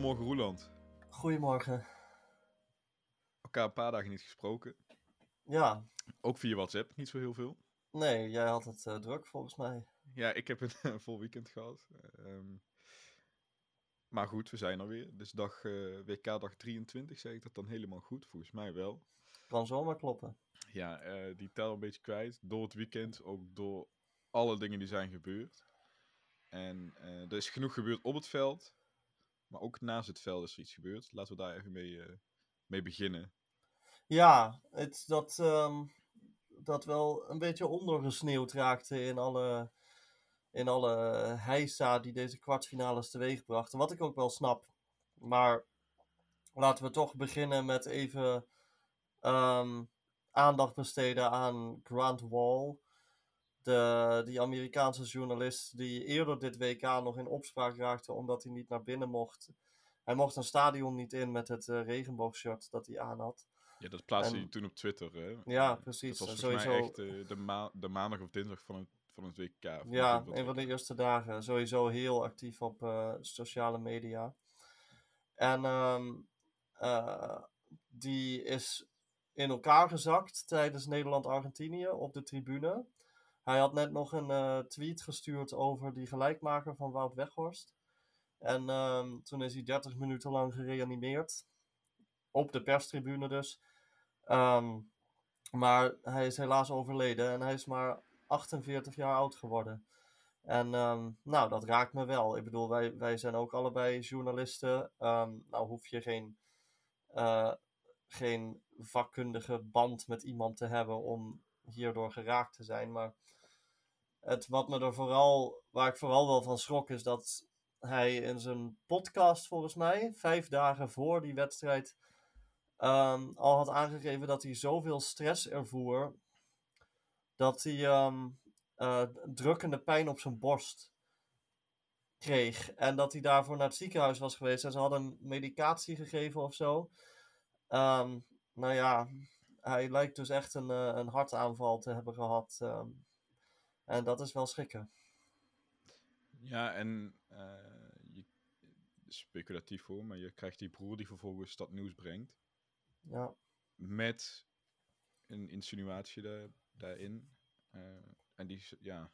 Goedemorgen Roeland. Goedemorgen. Elkaar een paar dagen niet gesproken. Ja, Ook via WhatsApp, niet zo heel veel. nee, jij had het eh, druk volgens mij. Ja, ik heb een vol weekend gehad. Ehm, maar goed, we zijn er weer. Dus dag, eh, WK dag 23, zeg ik dat dan helemaal goed? Volgens mij wel. Kan zomaar kloppen. Ja, eh, die tel een beetje kwijt. Door het weekend, ook door alle dingen die zijn gebeurd. En er is genoeg gebeurd op het veld. Maar ook naast het veld is er iets gebeurd. Laten we daar even mee, eh, mee beginnen. Ja, het, dat, ehm, dat wel een beetje ondergesneeuwd raakte in alle, in alle heisa die deze kwartfinales teweeg brachten. Wat ik ook wel snap. Maar laten we toch beginnen met even ehm, aandacht besteden aan Grant Wall. De, die Amerikaanse journalist die eerder dit WK nog in opspraak raakte omdat hij niet naar binnen mocht. Hij mocht een stadion niet in met het eh, regenboogshirt dat hij aan had. Ja, dat plaatste En- hij toen op Twitter. Hè? Ja, precies. Dat was volgens sowieso- mij echt eh, de, ma de maandag of dinsdag van het, van het WK. Ja, een van de eerste dagen. Sowieso heel actief op eh, sociale media. En ehm, eh, die is in elkaar gezakt tijdens Nederland-Argentinië op de tribune. Hij had net nog een eh, tweet gestuurd over die gelijkmaker van Wout Weghorst. En ehm, toen is hij 30 minuten lang gereanimeerd. Op de perstribune dus. Ehm, maar hij is helaas overleden en hij is maar 48 jaar oud geworden. En ehm, nou, dat raakt me wel. Ik bedoel, wij, wij zijn ook allebei journalisten. Nou hoef je geen, eh, geen vakkundige band met iemand te hebben om hierdoor geraakt te zijn. Maar het wat me er vooral, waar ik vooral wel van schrok, is dat hij in zijn podcast, volgens mij, vijf dagen voor die wedstrijd, ehm, al had aangegeven dat hij zoveel stress ervoer dat hij ehm, eh, drukkende pijn op zijn borst kreeg. En dat hij daarvoor naar het ziekenhuis was geweest. En ze hadden medicatie gegeven of zo. Ehm, nou ja, hij lijkt dus echt een, eh, een hartaanval te hebben gehad. En dat is wel schrikken. Ja, en eh, je, speculatief hoor, maar je krijgt die broer die vervolgens dat nieuws brengt. Ja, Met een insinuatie daar, daarin. Eh, en die, ja.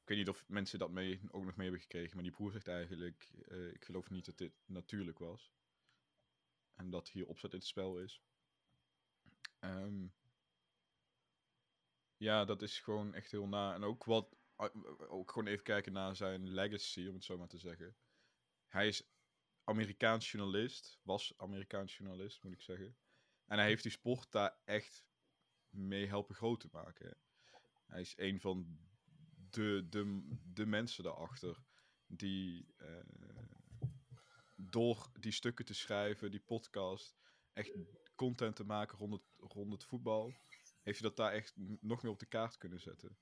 Ik weet niet of mensen dat mee, ook nog mee hebben gekregen, maar die broer zegt eigenlijk: eh, Ik geloof niet dat dit natuurlijk was. En dat hier opzet in het spel is. Ehm, ja, dat is gewoon echt heel na. En ook wat. Ook gewoon even kijken naar zijn legacy, om het zo maar te zeggen. Hij is Amerikaans journalist. Was Amerikaans journalist, moet ik zeggen. En hij heeft die sport daar echt mee helpen groot te maken. Hij is een van de, de, de mensen daarachter die eh, door die stukken te schrijven, die podcast, echt content te maken rond het, rond het voetbal, heeft hij dat daar echt nog meer op de kaart kunnen zetten.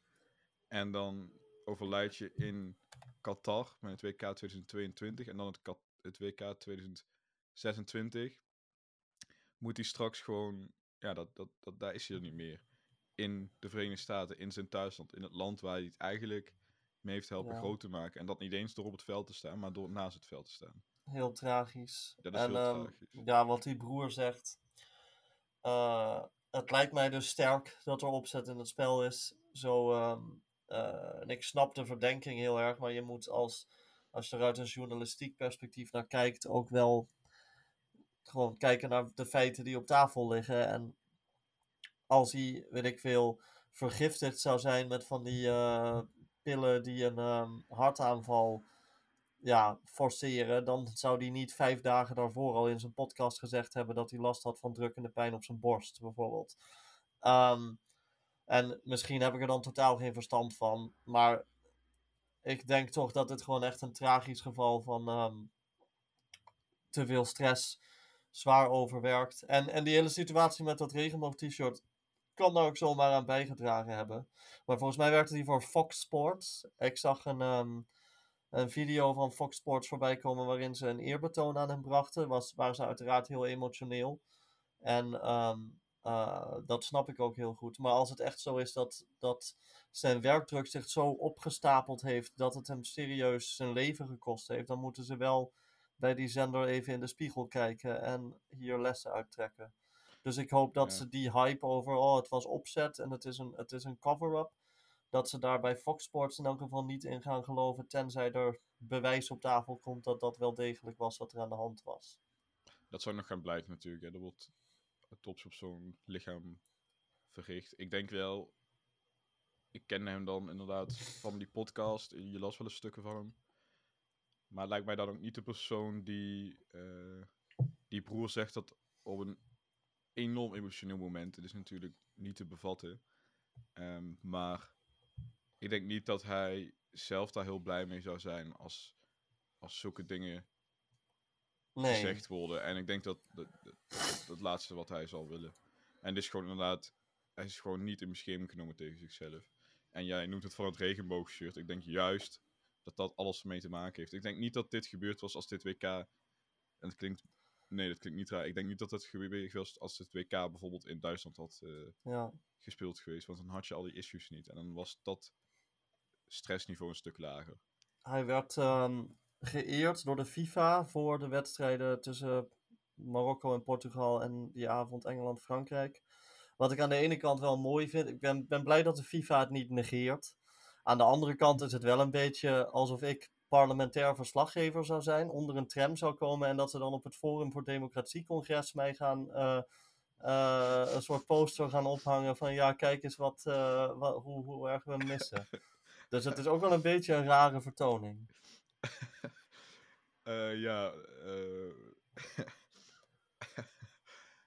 En dan overlijd je in Qatar met het WK 2022 en dan het, Kat- het WK 2026. Moet hij straks gewoon, ja, dat, dat, dat, daar is hij er niet meer. In de Verenigde Staten, in zijn thuisland, in het land waar hij het eigenlijk mee heeft helpen Ja. groot te maken. En dat niet eens door op het veld te staan, maar door naast het veld te staan. heel tragisch. Dat is en heel ehm, tragisch. ja, wat die broer zegt. eh, het lijkt mij dus sterk dat er opzet in het spel is. Zo, ehm, eh, en ik snap de verdenking heel erg, maar je moet als, als je er uit een journalistiek perspectief naar kijkt, ook wel gewoon kijken naar de feiten die op tafel liggen. En als hij, weet ik veel, vergiftigd zou zijn met van die eh, pillen die een ehm, hartaanval ja, forceren, dan zou hij niet vijf dagen daarvoor al in zijn podcast gezegd hebben dat hij last had van drukkende pijn op zijn borst, bijvoorbeeld. Ehm, en misschien heb ik er dan totaal geen verstand van, maar ik denk toch dat het gewoon echt een tragisch geval van ehm, te veel stress, zwaar overwerkt. En, en die hele situatie met dat regenboog-t-shirt kan daar ook zomaar aan bijgedragen hebben. Maar volgens mij werkte hij voor Fox Sports. Ik zag een, ehm, een video van Fox Sports voorbij komen waarin ze een eerbetoon aan hem brachten. Was, waren ze uiteraard heel emotioneel. En ehm, eh, dat snap ik ook heel goed. Maar als het echt zo is dat, dat zijn werkdruk zich zo opgestapeld heeft dat het hem serieus zijn leven gekost heeft, dan moeten ze wel bij die zender even in de spiegel kijken en hier lessen uittrekken. Dus ik hoop dat Ja. ze die hype over, oh, het was opzet en het is een, het is een cover-up, dat ze daar bij Fox Sports in elk geval niet in gaan geloven, tenzij er bewijs op tafel komt dat dat wel degelijk was wat er aan de hand was. Dat zou nog gaan blijken natuurlijk. Hè. Er wordt tops op zo'n lichaam verricht. Ik denk wel... Ik ken hem dan inderdaad van die podcast. Je las wel eens stukken van hem. Maar lijkt mij dan ook niet de persoon die... eh, die broer zegt dat op een enorm emotioneel moment. Het is natuurlijk niet te bevatten. Ehm, maar ik denk niet dat hij zelf daar heel blij mee zou zijn als, als zulke dingen Nee, gezegd worden. En ik denk dat dat, dat, laatste wat hij zal willen. En dit is gewoon inderdaad, hij is gewoon niet in bescherming genomen tegen zichzelf. En jij noemt het van het regenboogshirt. Ik denk juist dat dat alles mee te maken heeft. Ik denk niet dat dit gebeurd was als dit WK. En het klinkt. Nee, dat klinkt niet raar. Ik denk niet dat het gebeurd was als het WK bijvoorbeeld in Duitsland had eh, ja. gespeeld geweest. Want dan had je al die issues niet. En dan was dat stressniveau een stuk lager. Hij werd ehm, geëerd door de FIFA voor de wedstrijden tussen Marokko en Portugal en die avond Engeland-Frankrijk. Wat ik aan de ene kant wel mooi vind. Ik ben, ben blij dat de FIFA het niet negeert. Aan de andere kant is het wel een beetje alsof ik parlementair verslaggever zou zijn, onder een tram zou komen en dat ze dan op het Forum voor Democratie-congres mij gaan eh, eh, een soort poster gaan ophangen van ja, kijk eens wat, eh, wat, hoe, hoe erg we missen. dus het is ook wel een beetje een rare vertoning. Eh, ja, eh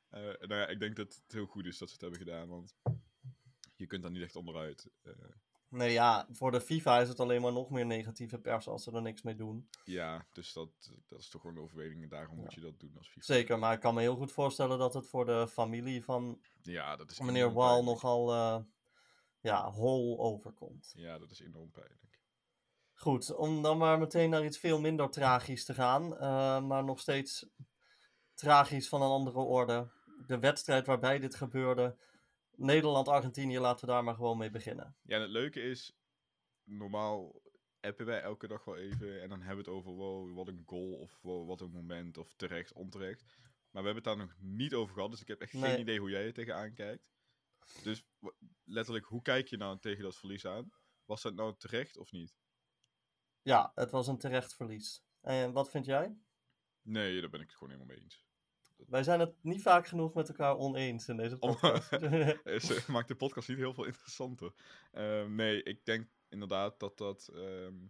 eh, nou ja, ik denk dat het heel goed is dat ze het hebben gedaan, want je kunt daar niet echt onderuit. Nee, ja, voor de FIFA is het alleen maar nog meer negatieve pers als ze er niks mee doen. ja, dus dat, dat is toch gewoon de overweging en daarom moet je dat doen als FIFA. Zeker, maar ik kan me heel goed voorstellen dat het voor de familie van Ja, dat is meneer Wal nogal ja, hol overkomt. Ja, dat is enorm pijnlijk. Goed, om dan maar meteen naar iets veel minder tragisch te gaan, eh, maar nog steeds tragisch van een andere orde. De wedstrijd waarbij dit gebeurde, Nederland-Argentinië, laten we daar maar gewoon mee beginnen. Ja, en het leuke is, normaal appen wij elke dag wel even en dan hebben we het over, wow, wat een goal of wow, wat een moment of terecht, onterecht. Maar we hebben het daar nog niet over gehad, dus ik heb echt Nee. geen idee hoe jij er tegenaan kijkt. Dus letterlijk, hoe kijk je nou tegen dat verlies aan? Was dat nou terecht of niet? Ja, het was een terecht verlies. En wat vind jij? Nee, daar ben ik het gewoon helemaal mee eens. Wij zijn het niet vaak genoeg met elkaar oneens in deze podcast. Is, eh, maakt de podcast niet heel veel interessanter. Ehm, nee, ik denk inderdaad dat dat ehm,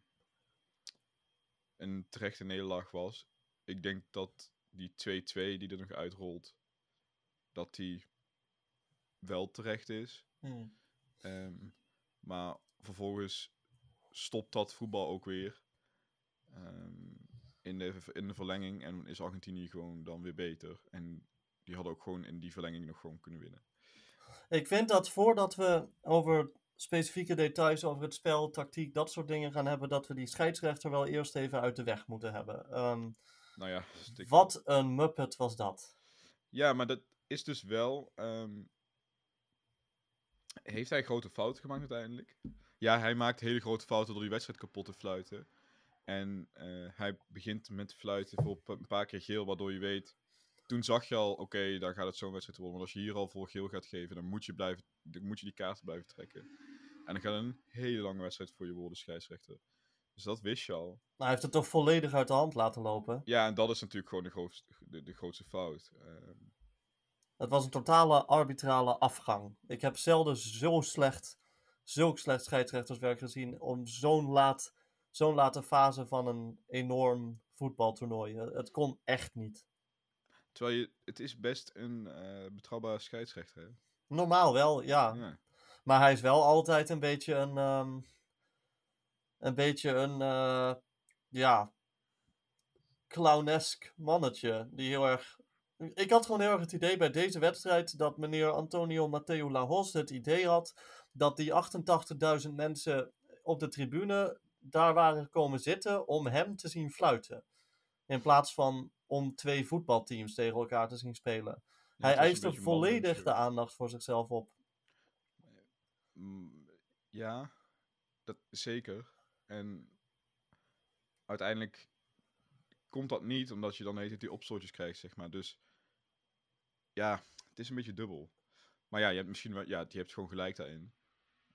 een terechte nederlaag was. Ik denk dat die 2-2 die er nog uitrolt, dat die wel terecht is. Hmm. Ehm, maar vervolgens stopt dat voetbal ook weer ehm, in, de, in de verlenging en is Argentinië gewoon dan weer beter. En die hadden ook gewoon in die verlenging nog gewoon kunnen winnen. Ik vind dat voordat we over specifieke details over het spel, tactiek, dat soort dingen gaan hebben, dat we die scheidsrechter wel eerst even uit de weg moeten hebben. Ehm, Nou ja, stik- wat een muppet was dat. Ja, maar dat is dus wel. Heeft hij grote fouten gemaakt uiteindelijk? Ja, hij maakt hele grote fouten door die wedstrijd kapot te fluiten. En eh, hij begint met fluiten voor een paar keer geel, waardoor je weet. Toen zag je al, oké, dan gaat het zo'n wedstrijd worden. Want als je hier al voor geel gaat geven, dan moet je, blijven, dan moet je die kaarten blijven trekken. En dan gaat het een hele lange wedstrijd voor je worden, scheidsrechter. Dus dat wist je al. Nou, hij heeft het toch volledig uit de hand laten lopen. Ja, en dat is natuurlijk gewoon de grootste, de, de grootste fout. Ehm, Het was een totale arbitrale afgang. Ik heb zelden zo slecht, zulk slecht scheidsrechterswerk gezien om zo'n laat, zo'n late fase van een enorm voetbaltoernooi. Het kon echt niet. terwijl je, het is best een eh, betrouwbare scheidsrechter. Hè? Normaal wel, ja. Ja. Maar hij is wel altijd een beetje een. ehm, een beetje een. eh, ja. clownesk mannetje. Die heel erg. Ik had gewoon heel erg het idee bij deze wedstrijd. dat meneer Antonio Mateo Lajos het idee had. dat die 88.000 mensen op de tribune. daar waren komen zitten om hem te zien fluiten. In plaats van om twee voetbalteams tegen elkaar te zien spelen. Ja, hij eiste volledig de aandacht voor zichzelf op. Mm, Ja, dat zeker. En uiteindelijk komt dat niet, omdat je dan heet die opstootjes krijgt, zeg maar. Dus ja, het is een beetje dubbel. Maar ja, je hebt misschien wel, ja, je hebt gewoon gelijk daarin.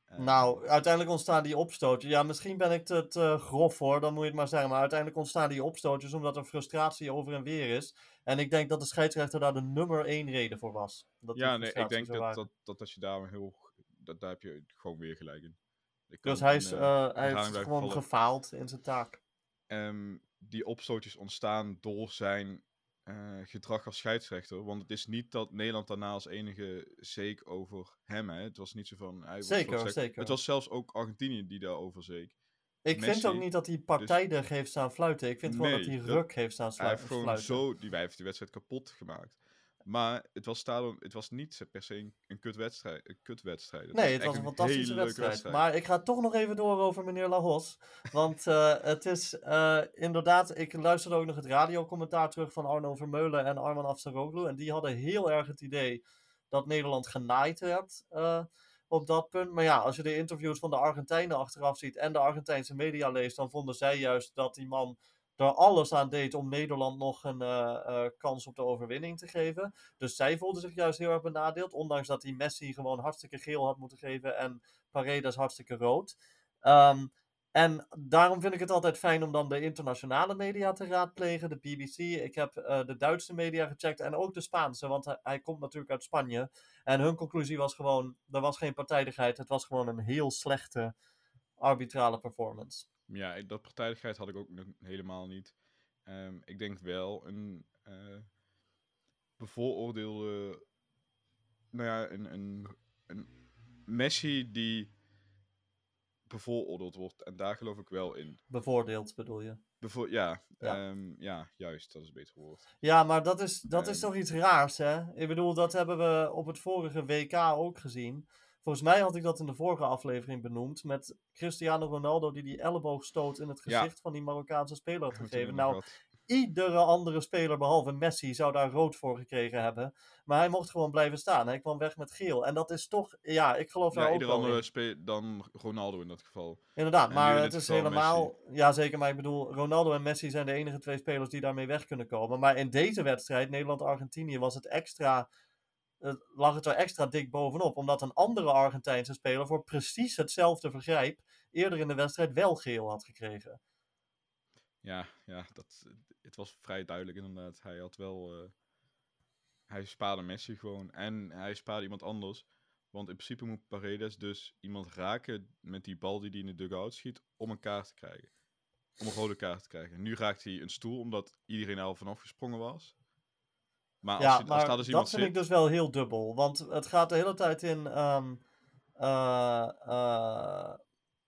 Ehm, Nou, uiteindelijk ontstaan die opstootjes. Ja, misschien ben ik te, te grof hoor, dan moet je het maar zeggen. Maar uiteindelijk ontstaan die opstootjes omdat er frustratie over en weer is. En ik denk dat de scheidsrechter daar de nummer één reden voor was. Dat ja, nee, ik denk dat, dat, dat, dat je daar heel, dat, daar heb je gewoon weer gelijk in. Dus hij, is, eh, eh, hij heeft gewoon vallen. gefaald in zijn taak. Ehm, die opstootjes ontstaan door zijn eh, gedrag als scheidsrechter. Want het is niet dat Nederland daarna als enige zeek over hem. Hè. Het was niet zo van... Hij was Zeker, soort- zeker. Het was zelfs ook Argentinië die daarover zeek. Ik vind ook niet dat hij partijdig heeft staan fluiten. Ik vind gewoon dat Nee, hij dat- ruk heeft staan Hij slu- heeft gewoon fluiten. zo... Die, hij heeft de wedstrijd kapot gemaakt. Maar het was, daarom, het was niet per se een, een kutwedstrijd. Een kutwedstrijd. Het Nee, het was een fantastische wedstrijd. Maar ik ga toch nog even door over meneer Lahos. Want eh, het is eh, inderdaad, ik luisterde ook nog het radiocommentaar terug van Arno Vermeulen en Arman Afsaroglu. En die hadden heel erg het idee dat Nederland genaaid werd eh, op dat punt. Maar ja, als je de interviews van de Argentijnen achteraf ziet en de Argentijnse media leest, dan vonden zij juist dat die man er alles aan deed om Nederland nog een eh, eh, kans op de overwinning te geven. Dus zij voelden zich juist heel erg benadeeld. Ondanks dat die Messi gewoon hartstikke geel had moeten geven en Paredes hartstikke rood. Ehm, en daarom vind ik het altijd fijn om dan de internationale media te raadplegen. De BBC, ik heb eh, de Duitse media gecheckt en ook de Spaanse, want hij, hij komt natuurlijk uit Spanje. En hun conclusie was gewoon, er was geen partijdigheid. Het was gewoon een heel slechte arbitrale performance. Ja, dat partijdigheid had ik ook nog helemaal niet. Ehm, ik denk wel een eh, bevooroordeelde. Nou ja, een, een, een Messi die bevooroordeeld wordt. En daar geloof ik wel in. Bevoordeeld bedoel je. Bevo ja, Ja. ja. ja, juist, dat is een beter woord. Ja, maar dat is, dat is Ehm. toch iets raars, hè? Ik bedoel, dat hebben we op het vorige WK ook gezien. Volgens mij had ik dat in de vorige aflevering benoemd. Met Cristiano Ronaldo die die elleboogstoot in het Ja. gezicht van die Marokkaanse speler had gegeven. Nou, iedere andere speler behalve Messi zou daar rood voor gekregen hebben. Maar hij mocht gewoon blijven staan. Hij kwam weg met geel. En dat is toch, ja, ik geloof daar ja, ook ieder wel andere in. spe- dan Ronaldo in dat geval. Inderdaad, En maar in het is helemaal... Ja, zeker, maar ik bedoel, Ronaldo en Messi zijn de enige twee spelers die daarmee weg kunnen komen. Maar in deze wedstrijd, Nederland-Argentinië, was het extra... lag het er extra dik bovenop. Omdat een andere Argentijnse speler voor precies hetzelfde vergrijp eerder in de wedstrijd wel geel had gekregen. Ja, ja dat, het was vrij duidelijk inderdaad. Hij had wel. eh, hij spaarde Messi gewoon. En hij spaarde iemand anders. Want in principe moet Paredes dus iemand raken met die bal die hij in de dugout schiet. om een kaart te krijgen. Om een rode kaart te krijgen. Nu raakt hij een stoel omdat iedereen er al vanaf gesprongen was. Maar als, ja, je, als maar daar dus dat vind zit. ik dus wel heel dubbel. Want het gaat de hele tijd in. ehm, eh, eh,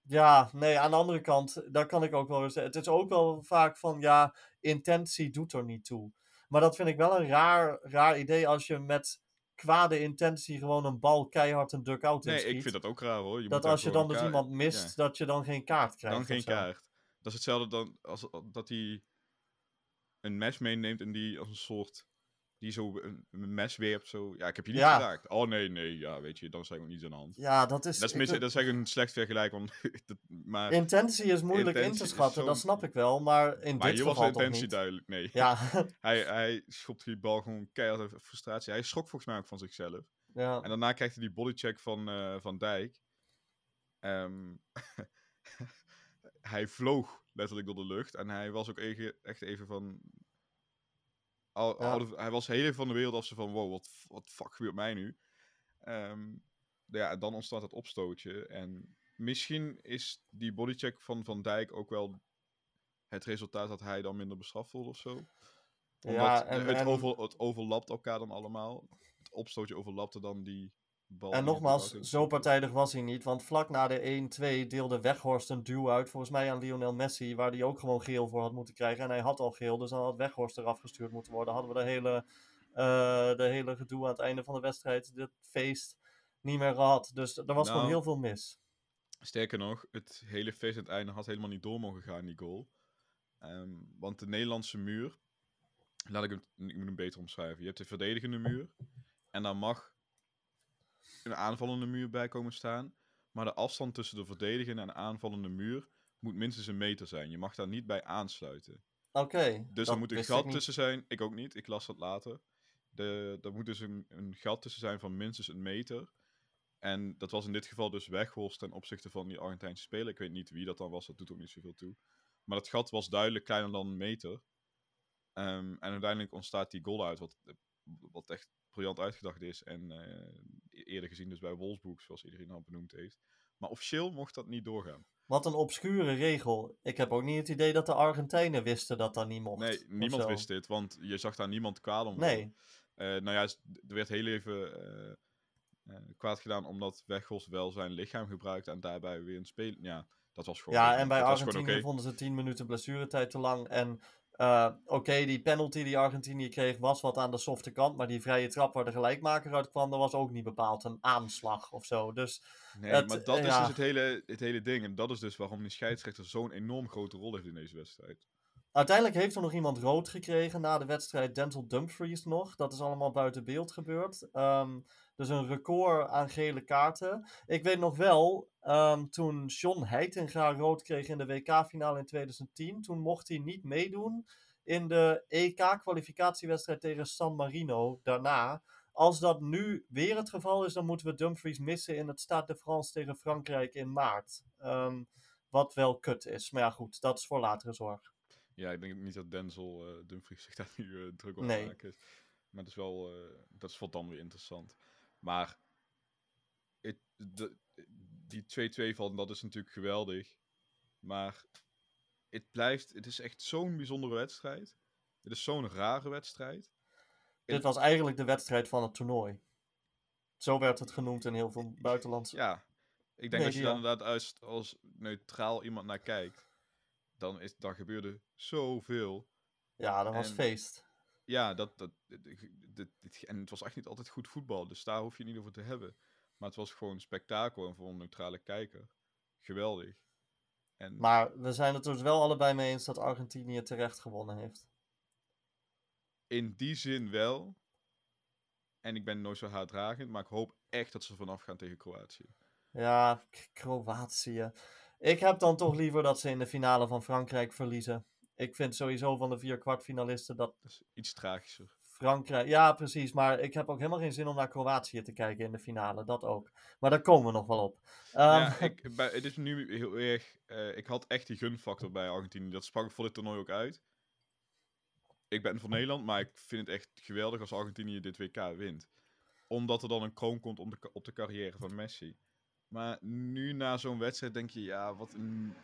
ja, nee, aan de andere kant, daar kan ik ook wel zeggen. Het is ook wel vaak van ja, intentie doet er niet toe. Maar dat vind ik wel een raar, raar idee als je met kwade intentie gewoon een bal keihard een dugout Nee, ik vind dat ook raar hoor. Je dat als je dan dus iemand mist, ja. dat je dan geen kaart krijgt. Dan geen kaart. Dat is hetzelfde dan als dat hij een mes meeneemt en die als een soort. Die zo een, een mes werpt. Zo. Ja, ik heb je niet Ja. geraakt. Oh nee, nee. Ja, weet je, dan er ook niets aan de hand. Ja, dat is. Dat is, mis, dat is echt een slecht vergelijk. Want dat, maar Intentie is moeilijk in te schatten, dat snap ik wel. Maar in maar dit hier was de geval intentie niet. duidelijk. Nee. Ja, hij, hij schopte die bal gewoon keihard uit frustratie. Hij schrok volgens mij ook van zichzelf. ja. En daarna krijgt hij die bodycheck van, eh, van Dijk. Ehm, hij vloog letterlijk door de lucht. En hij was ook echt even van... Al, Ja. hij was heel even van de wereld af. Ze van, wow, wat, wat fuck gebeurt mij nu? Ehm, ja, dan ontstaat het opstootje. En misschien is die bodycheck van Van Dijk ook wel het resultaat dat hij dan minder bestraft wordt of zo. Omdat Ja, en- het, en- over, het overlapt elkaar dan allemaal. Het opstootje overlapte dan die bal. En nogmaals, zo partijdig was hij niet. Want vlak na de 1-2 deelde Weghorst een duw uit. Volgens mij aan Lionel Messi. Waar hij ook gewoon geel voor had moeten krijgen. En hij had al geel. Dus dan had Weghorst eraf gestuurd moeten worden. Hadden we de hele, eh, de hele gedoe aan het einde van de wedstrijd. Dit feest niet meer gehad. Dus er was gewoon Nou, heel veel mis. Sterker nog, het hele feest aan het einde had helemaal niet door mogen gaan, die goal. Ehm, want de Nederlandse muur, laat ik hem, ik moet hem beter omschrijven. Je hebt de verdedigende muur en daar mag een aanvallende muur bij komen staan. Maar de afstand tussen de verdedigende en aanvallende muur moet minstens een meter zijn. Je mag daar niet bij aansluiten. Oké. Dus er moet een gat tussen zijn. Ik ook niet, ik las dat later. De, er moet dus een, een gat tussen zijn van minstens een meter. En dat was in dit geval dus Weghorst ten opzichte van die Argentijnse speler. Ik weet niet wie dat dan was, dat doet ook niet zoveel toe. Maar dat gat was duidelijk kleiner dan een meter. Ehm, en uiteindelijk ontstaat die goal uit, wat, wat echt briljant uitgedacht is. En eh, eerder gezien dus bij Wolfsburg, zoals iedereen al benoemd heeft. Maar officieel mocht dat niet doorgaan. Wat een obscure regel. Ik heb ook niet het idee dat de Argentijnen wisten dat dat niet mocht. Nee, niemand wist dit, want je zag daar niemand kwaad om. Nee. Eh, nou ja, er werd heel even eh, kwaad gedaan omdat Weghorst wel zijn lichaam gebruikte en daarbij weer een speel. Ja, dat was gewoon. Ja, en bij Argentinië vonden ze 10 minuten blessuretijd te lang. En eh, oké, die penalty die Argentinië kreeg was wat aan de softe kant. Maar die vrije trap waar de gelijkmaker uit kwam, dat was ook niet bepaald een aanslag of zo. Dus Nee, het- maar dat is dus het hele, het hele ding. En dat is dus waarom die scheidsrechter zo'n enorm grote rol heeft in deze wedstrijd. Uiteindelijk heeft er nog iemand rood gekregen na de wedstrijd. Denzel Dumfries nog. Dat is allemaal buiten beeld gebeurd. Ehm, dus een record aan gele kaarten. Ik weet nog wel, ehm, toen John Heitinga rood kreeg in de WK-finale in 2010, toen mocht hij niet meedoen in de EK-kwalificatiewedstrijd tegen San Marino daarna. Als dat nu weer het geval is, dan moeten we Dumfries missen in het Stade de France tegen Frankrijk in maart. Ehm, wat wel kut is. Maar ja, goed, dat is voor latere zorg. Ja, ik denk niet dat Denzel eh, Dumfries zich daar nu eh, druk op Nee. maken is. Maar dat is wel, eh, dat is wel dan weer interessant. Maar het, de, die 2-2 van, dat is natuurlijk geweldig. Maar het blijft, het is echt zo'n bijzondere wedstrijd. Het is zo'n rare wedstrijd. Dit was eigenlijk de wedstrijd van het toernooi. Zo werd het genoemd in heel veel buitenlandse. Ja, ik denk als je daar inderdaad als, als neutraal iemand naar kijkt, dan, is, dan gebeurde zoveel. Ja, dat was En- feest. Ja, dat, dat, dit- en het was echt niet altijd goed voetbal, dus daar hoef je niet over te hebben. Maar het was gewoon spektakel en voor een neutrale kijker. Geweldig. En Maar we zijn het dus wel allebei mee eens dat Argentinië terecht gewonnen heeft. in die zin wel. En ik ben nooit zo haatdragend, maar ik hoop echt dat ze er vanaf gaan tegen Kroatië. Ja, Kroatië. Ik heb dan toch liever dat ze in de finale van Frankrijk verliezen. Ik vind sowieso van de vier kwartfinalisten dat Dat is iets tragischer. Frankrijk. Ja, precies. Maar ik heb ook helemaal geen zin om naar Kroatië te kijken in de finale. Dat ook. Maar daar komen we nog wel op. Ehm, ja, ik, bij, het is nu heel erg. eh, ik had echt die gunfactor bij Argentinië. Dat sprak voor dit toernooi ook uit. Ik ben voor Nederland, maar ik vind het echt geweldig als Argentinië dit WK wint. Omdat er dan een kroon komt op de, op de carrière van Messi. Maar nu na zo'n wedstrijd denk je, ja, wat een,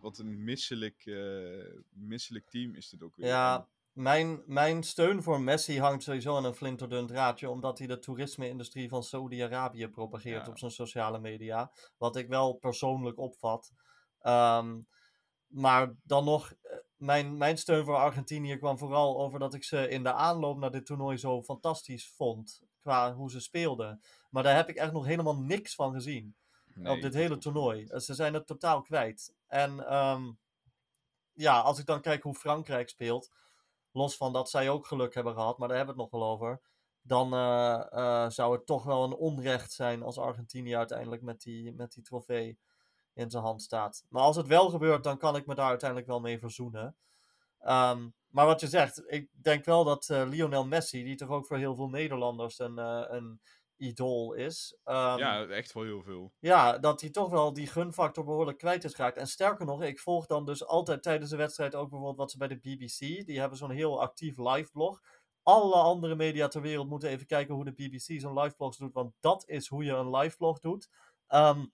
wat een misselijk, eh, misselijk team is dit ook weer. Ja, mijn, mijn steun voor Messi hangt sowieso aan een flinterdun draadje, omdat hij de toerisme-industrie van Saudi-Arabië propageert Ja. op zijn sociale media. Wat ik wel persoonlijk opvat. Ehm, maar dan nog, eh, mijn, mijn steun voor Argentinië kwam vooral over dat ik ze in de aanloop naar dit toernooi zo fantastisch vond. Qua hoe ze speelden. Maar daar heb ik echt nog helemaal niks van gezien Nee, op dit hele toernooi. Eh, Ze zijn het totaal kwijt. En ehm, ja, als ik dan kijk hoe Frankrijk speelt, los van dat zij ook geluk hebben gehad, maar daar hebben we het nog wel over, dan eh, eh, zou het toch wel een onrecht zijn als Argentinië uiteindelijk met die, met die trofee in zijn hand staat. Maar als het wel gebeurt, dan kan ik me daar uiteindelijk wel mee verzoenen. Ehm, maar wat je zegt, ik denk wel dat eh, Lionel Messi, die toch ook voor heel veel Nederlanders een, eh, een idool is. ehm, ja, echt wel heel veel. ja, dat hij toch wel die gunfactor behoorlijk kwijt is geraakt. En sterker nog, ik volg dan dus altijd tijdens de wedstrijd ook bijvoorbeeld wat ze bij de BBC, die hebben zo'n heel actief live blog. Alle andere media ter wereld moeten even kijken hoe de BBC zo'n live blog doet, want dat is hoe je een live blog doet. Ehm,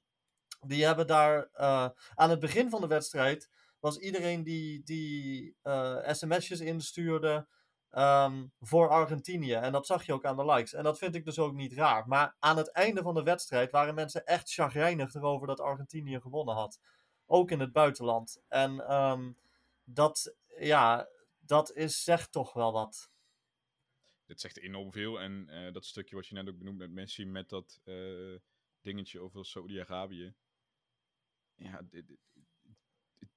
die hebben daar eh, aan het begin van de wedstrijd was iedereen die, die eh, sms'jes instuurde ehm, voor Argentinië. En dat zag je ook aan de likes. En dat vind ik dus ook niet raar. Maar aan het einde van de wedstrijd waren mensen echt chagrijnig erover dat Argentinië gewonnen had. Ook in het buitenland. En ehm, dat, ja, dat is, zegt toch wel wat. Dit zegt enorm veel. En eh, dat stukje wat je net ook benoemd met Messi, met dat eh, dingetje over Saudi-Arabië. Ja, dit, dit-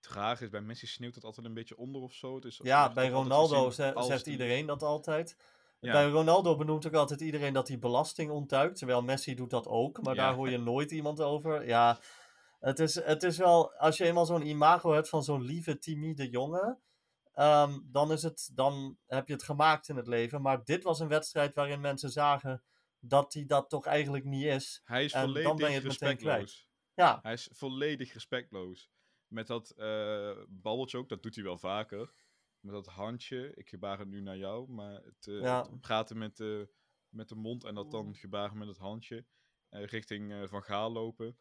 rare is, bij Messi sneeuwt het altijd een beetje onder of zo. Het is, Ja, bij Ronaldo als zegt de- iedereen dat altijd. Ja. Bij Ronaldo benoemt ook altijd iedereen dat hij belasting ontduikt. Terwijl Messi doet dat ook, maar Ja. daar hoor je nooit iemand over. Ja, het is, het is wel, als je eenmaal zo'n imago hebt van zo'n lieve, timide jongen. ehm, dan, is het, dan heb je het gemaakt in het leven. Maar dit was een wedstrijd waarin mensen zagen dat hij dat toch eigenlijk niet is. Hij is En dan volledig ben je het respectloos. Ja, Hij is volledig respectloos. Met dat eh babbeltje ook, dat doet hij wel vaker. Met dat handje, ik gebaar het nu naar jou, maar het, eh, Ja. het praten met de, met de mond en dat dan gebaren met het handje. eh, richting Van Gaal lopen.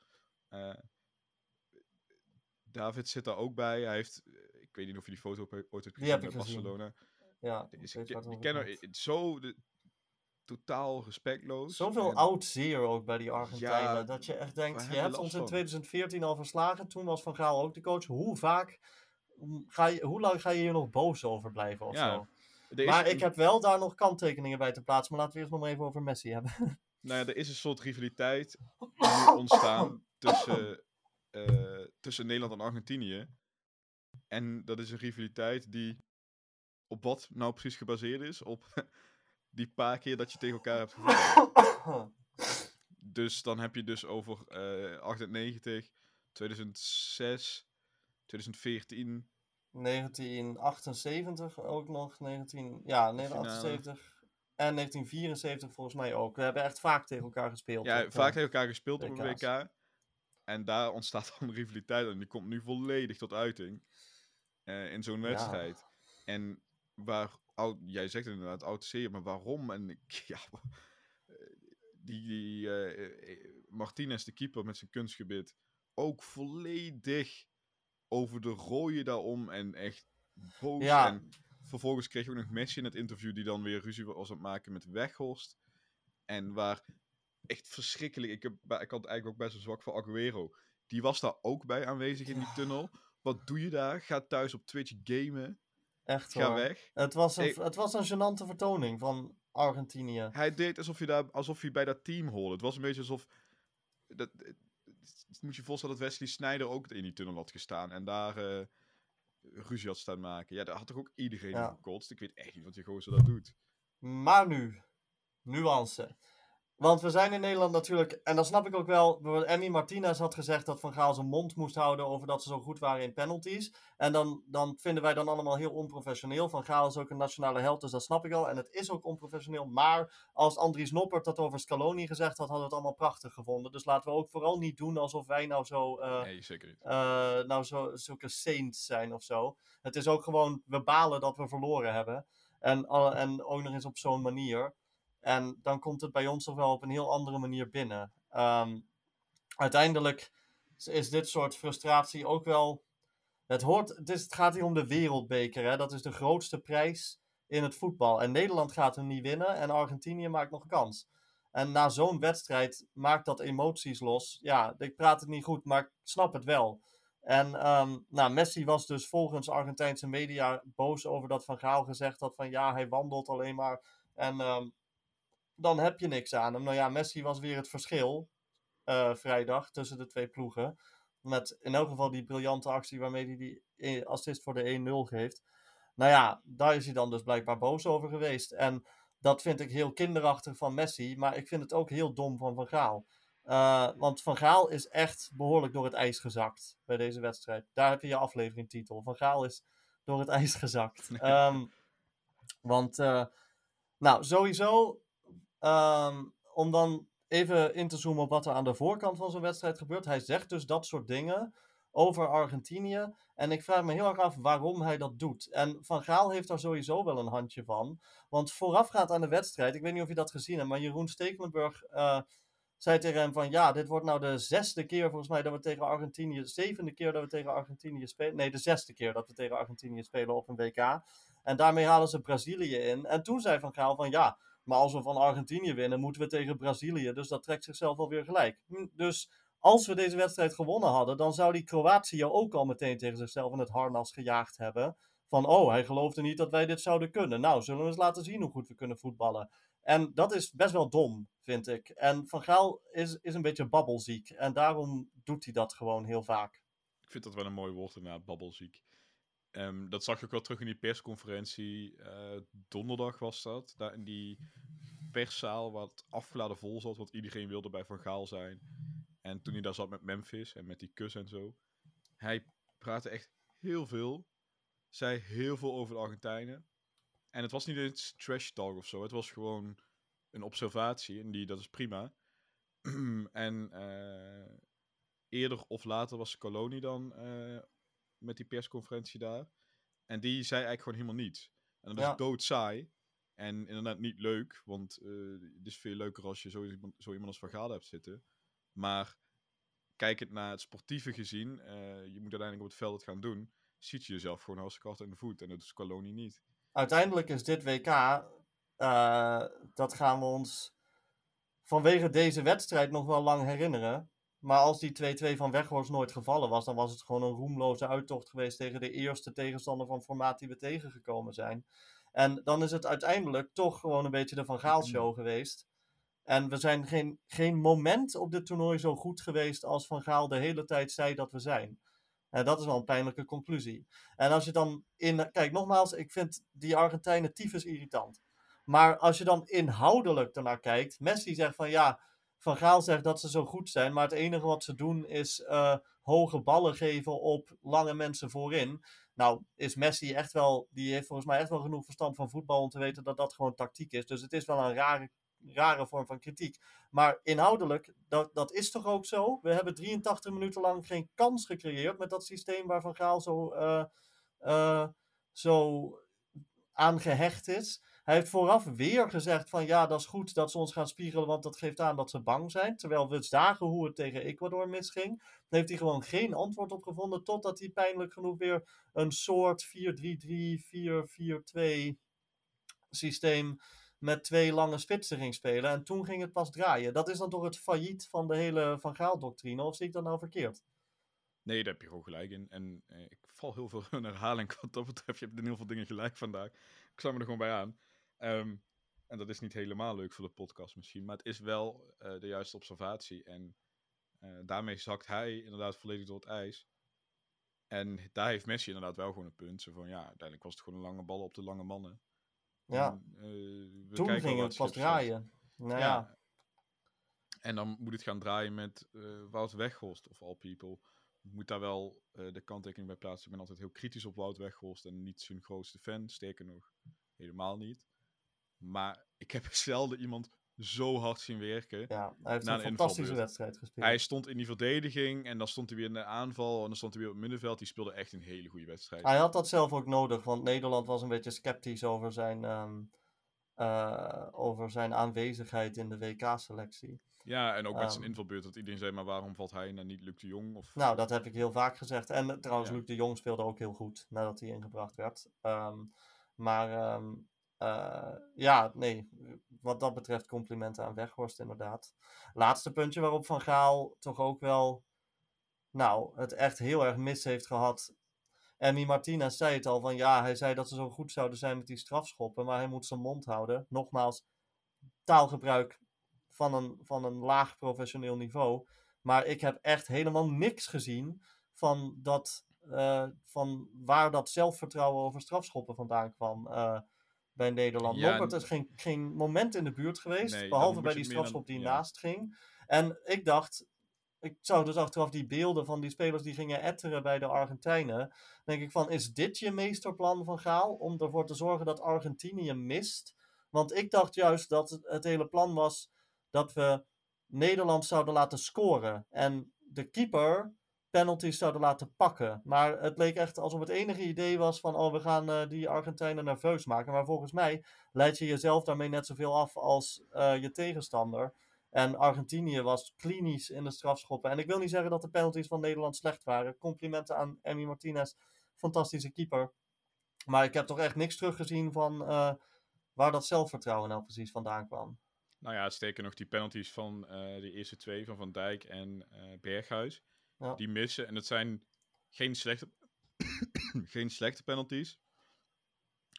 David zit daar ook bij. Hij heeft, ik weet niet of je die foto op- ooit hebt gezien heb ik gezien. Barcelona. ja. Ik gaat. eh, zo de, totaal respectloos. Zoveel En- oud zeer ook bij die Argentijnen. Ja, dat je echt denkt, je hebt ons in van? 2014 al verslagen. Toen was Van Gaal ook de coach. Hoe vaak mm, ga je, hoe lang ga je hier nog boos over blijven of Ja, zo? Maar een- ik heb wel daar nog kanttekeningen bij te plaatsen. Maar laten we eerst nog maar even over Messi hebben. Nou ja, er is een soort rivaliteit nu ontstaan tussen, eh, tussen Nederland en Argentinië. En dat is een rivaliteit die op wat nou precies gebaseerd is? Op die paar keer dat je tegen elkaar hebt gevoetbald. Dus dan heb je dus over eh 98, 2006, 2014. 1978 ook nog. 19, ja, 1978. En 1974 volgens mij ook. We hebben echt vaak tegen elkaar gespeeld. Ja, op, vaak eh, tegen elkaar gespeeld op een. WK. En daar ontstaat dan een rivaliteit en die komt nu volledig tot uiting eh, in zo'n Ja. wedstrijd. En waar, oud, jij zegt inderdaad, oud serie, maar waarom? En ja, die, die eh, eh, Martinez, de keeper met zijn kunstgebit, ook volledig over de rooien daarom en echt boos. Ja. En vervolgens kreeg je ook nog Messi in het interview die dan weer ruzie was aan het maken met Weghorst. En waar echt verschrikkelijk. Ik, heb, ik had eigenlijk ook best wel zwak voor Aguero. Die was daar ook bij aanwezig in die tunnel. Wat doe je daar? Ga thuis op Twitch gamen. Echt Ga hoor. weg. Het was, een, Ik- het was een gênante vertoning van Argentinië. Hij deed alsof hij, daar, alsof hij bij dat team hoorde. Het was een beetje alsof. Dat, het- moet je je voorstellen dat Wesley Sneijder ook in die tunnel had gestaan. En daar eh, ruzie had staan maken. Ja, daar had toch ook iedereen Ja. gekotst. Ik weet echt niet wat die gozer dat doet. Maar nu, nuance. Want we zijn in Nederland natuurlijk, en dat snap ik ook wel. Emmy Martinez had gezegd dat Van Gaal zijn mond moest houden over dat ze zo goed waren in penalties. En dan, dan vinden wij dan allemaal heel onprofessioneel. Van Gaal is ook een nationale held, dus dat snap ik al. En het is ook onprofessioneel. Maar als Andries Noppert dat over Scaloni gezegd had, hadden we het allemaal prachtig gevonden. Dus laten we ook vooral niet doen alsof wij nou zo eh, Nee, zeker niet. eh, nou zo, zulke saints zijn of zo. Het is ook gewoon, we balen dat we verloren hebben. En, en ook nog eens op zo'n manier. En dan komt het bij ons toch wel op een heel andere manier binnen. Ehm, uiteindelijk is dit soort frustratie ook wel. Het, hoort, het, het gaat hier om de wereldbeker. Hè? Dat is de grootste prijs in het voetbal. En Nederland gaat hem niet winnen en Argentinië maakt nog kans. En na zo'n wedstrijd maakt dat emoties los. Ja, ik praat het niet goed, maar ik snap het wel. En ehm, nou, Messi was dus volgens Argentijnse media boos over dat Van Gaal gezegd had van ja, hij wandelt alleen maar. En ehm, dan heb je niks aan hem. Nou ja, Messi was weer het verschil eh, vrijdag tussen de twee ploegen. Met in elk geval die briljante actie waarmee hij die eh, assist voor de 1-0 geeft. Nou ja, daar is hij dan dus blijkbaar boos over geweest. En dat vind ik heel kinderachtig van Messi. Maar ik vind het ook heel dom van Van Gaal. Eh, want Van Gaal is echt behoorlijk door het ijs gezakt bij deze wedstrijd. Daar heb je je afleveringtitel. Van Gaal is door het ijs gezakt. Ehm, want, nou, sowieso, ehm, om dan even in te zoomen op wat er aan de voorkant van zo'n wedstrijd gebeurt. Hij zegt dus dat soort dingen over Argentinië. En ik vraag me heel erg af waarom hij dat doet. En Van Gaal heeft daar sowieso wel een handje van. Want voorafgaand aan de wedstrijd, ik weet niet of je dat gezien hebt, maar Jeroen Stekelenburg eh, zei tegen hem van ja, dit wordt nou de zesde keer volgens mij dat we tegen Argentinië, de zevende keer dat we tegen Argentinië spelen. Nee, de zesde keer dat we tegen Argentinië spelen op een WK. En daarmee halen ze Brazilië in. En toen zei Van Gaal van ja, maar als we van Argentinië winnen, moeten we tegen Brazilië. Dus dat trekt zichzelf alweer gelijk. Hm, Dus als we deze wedstrijd gewonnen hadden, dan zou die Kroatië ook al meteen tegen zichzelf in het harnas gejaagd hebben. Van, oh, hij geloofde niet dat wij dit zouden kunnen. Nou, zullen we eens laten zien hoe goed we kunnen voetballen. En dat is best wel dom, vind ik. En Van Gaal is, is een beetje babbelziek. En daarom doet hij dat gewoon heel vaak. Ik vind dat wel een mooi woord inderdaad, babbelziek. Ehm, dat zag je ook wel terug in die persconferentie. eh, donderdag was dat. Daar in die perszaal wat afgeladen vol zat. Want iedereen wilde bij Van Gaal zijn. En toen hij daar zat met Memphis en met die kus en zo. Hij praatte echt heel veel. zei heel veel over de Argentijnen. En het was niet eens trash talk of zo. Het was gewoon een observatie. En die, dat is prima. en eh, eerder of later was Coloni dan eh, met die persconferentie daar. En die zei eigenlijk gewoon helemaal niets. En dat is doodsaai. En inderdaad niet leuk, want eh, het is veel leuker als je zo iemand, zo iemand als Van Gaal hebt zitten. Maar kijkend naar het sportieve gezien, eh, je moet uiteindelijk op het veld het gaan doen, ziet je jezelf gewoon hartstikke hard in de voet. En dat is Coloni niet. uiteindelijk is dit WK, eh, dat gaan we ons vanwege deze wedstrijd nog wel lang herinneren. Maar als die 2-2 van Weghorst nooit gevallen was, dan was het gewoon een roemloze uittocht geweest tegen de eerste tegenstander van formaat die we tegengekomen zijn. En dan is het uiteindelijk toch gewoon een beetje de Van Gaal show geweest. En we zijn geen, geen moment op dit toernooi zo goed geweest als Van Gaal de hele tijd zei dat we zijn. En dat is wel een pijnlijke conclusie. En als je dan in. Kijk, nogmaals, ik vind die Argentijnen tyfus irritant. Maar als je dan inhoudelijk ernaar kijkt. Messi zegt van ja. Van Gaal zegt dat ze zo goed zijn. Maar het enige wat ze doen is eh, hoge ballen geven op lange mensen voorin. Nou, is Messi echt wel. Die heeft volgens mij echt wel genoeg verstand van voetbal om te weten dat dat gewoon tactiek is. Dus het is wel een rare, rare vorm van kritiek. Maar inhoudelijk, dat, dat is toch ook zo? We hebben 83 minuten lang geen kans gecreëerd met dat systeem waar Van Gaal zo, eh, eh, zo aan gehecht is. Hij heeft vooraf weer gezegd van ja, dat is goed dat ze ons gaan spiegelen, want dat geeft aan dat ze bang zijn. Terwijl we zagen hoe het tegen Ecuador misging. Daar heeft hij gewoon geen antwoord op gevonden, totdat hij pijnlijk genoeg weer een soort 4-3-3, 4-4-2 systeem met twee lange spitsen ging spelen. En toen ging het pas draaien. Dat is dan toch het failliet van de hele Van Gaal-doctrine? Of zie ik dat nou verkeerd? Nee, daar heb je gewoon gelijk in. En eh, ik val heel veel in herhaling wat dat betreft. Je hebt in heel veel dingen gelijk vandaag. Ik sluit me er gewoon bij aan. Ehm, en dat is niet helemaal leuk voor de podcast misschien. Maar het is wel eh, de juiste observatie. En eh, daarmee zakt hij inderdaad volledig door het ijs. En daar heeft Messi inderdaad wel gewoon een punt. Zo van, ja, uiteindelijk was het gewoon een lange bal op de lange mannen. Ja, En, we toen ging het pas draaien. Nou ja, En dan moet het gaan draaien met Wout Weghorst of all people. Ik moet daar wel de kanttekening bij plaatsen. Ik ben altijd heel kritisch op Wout Weghorst en niet zijn grootste fan. Sterker nog, helemaal niet. Maar ik heb zelden iemand zo hard zien werken. ja, hij heeft een een fantastische wedstrijd gespeeld. Hij stond in die verdediging en dan stond hij weer in de aanval en dan stond hij weer op het middenveld. Die speelde echt een hele goede wedstrijd. Hij had dat zelf ook nodig, want Nederland was een beetje sceptisch over zijn, ehm, eh, over zijn aanwezigheid in de WK-selectie. Ja, en ook met zijn Ehm. invalbeurt. Dat iedereen zei, maar waarom valt hij en niet Luc de Jong? Of... Nou, dat heb ik heel vaak gezegd. En eh, trouwens, Ja. Luc de Jong speelde ook heel goed nadat hij ingebracht werd. Ehm, maar eh, ja, nee, wat dat betreft complimenten aan Weghorst inderdaad. Laatste puntje waarop Van Gaal toch ook wel, nou, het echt heel erg mis heeft gehad. Emmy Martinez zei het al, van ja, hij zei dat ze zo goed zouden zijn met die strafschoppen, maar hij moet zijn mond houden. Nogmaals, taalgebruik van een, van een laag professioneel niveau. Maar ik heb echt helemaal niks gezien van, dat, eh, van waar dat zelfvertrouwen over strafschoppen vandaan kwam eh, bij Nederland. Ja, Noppert is geen, geen moment in de buurt geweest, Nee, behalve bij die strafschop die ja. naast ging. En ik dacht, ik zou dus achteraf die beelden van die spelers die gingen etteren bij de Argentijnen. denk ik van, is dit je meesterplan van Gaal? Om ervoor te zorgen dat Argentinië mist? Want ik dacht juist dat het hele plan was dat we Nederland zouden laten scoren. En de keeper penalties zouden laten pakken. Maar het leek echt alsof het enige idee was van, oh, we gaan eh, die Argentijnen nerveus maken. Maar volgens mij leid je jezelf daarmee net zoveel af als eh, je tegenstander. En Argentinië was klinisch in de strafschoppen. En ik wil niet zeggen dat de penalties van Nederland slecht waren. Complimenten aan Emmy Martinez, fantastische keeper. Maar ik heb toch echt niks teruggezien van eh, waar dat zelfvertrouwen nou precies vandaan kwam. Nou ja, sterker nog, die penalties van de eerste twee, van Van Dijk en Berghuis, Ja. die missen. En dat zijn geen slechte, geen slechte penalties.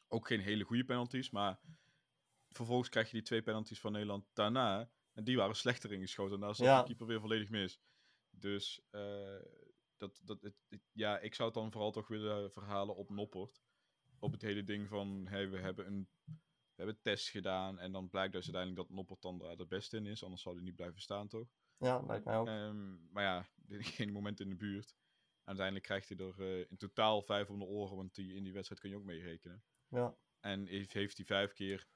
Ook geen hele goede penalties, maar vervolgens krijg je die twee penalties van Nederland daarna. En die waren slechter ingeschoten. En daar zat Ja. de keeper weer volledig mis. Dus eh, dat, dat, het, het- ja, ik zou het dan vooral toch willen verhalen op Noppert. Op het hele ding van, hey, we hebben een we hebben test gedaan. En dan blijkt dus uiteindelijk dat Noppert dan daar de beste in is. Anders zou hij niet blijven staan, toch? Ja, lijkt mij ook. Ehm, maar ja, geen moment in de buurt. Uiteindelijk krijgt hij er eh, in totaal vijf om de oren, want die, in die wedstrijd kun je ook meerekenen. Ja. En heeft, heeft hij vijf keer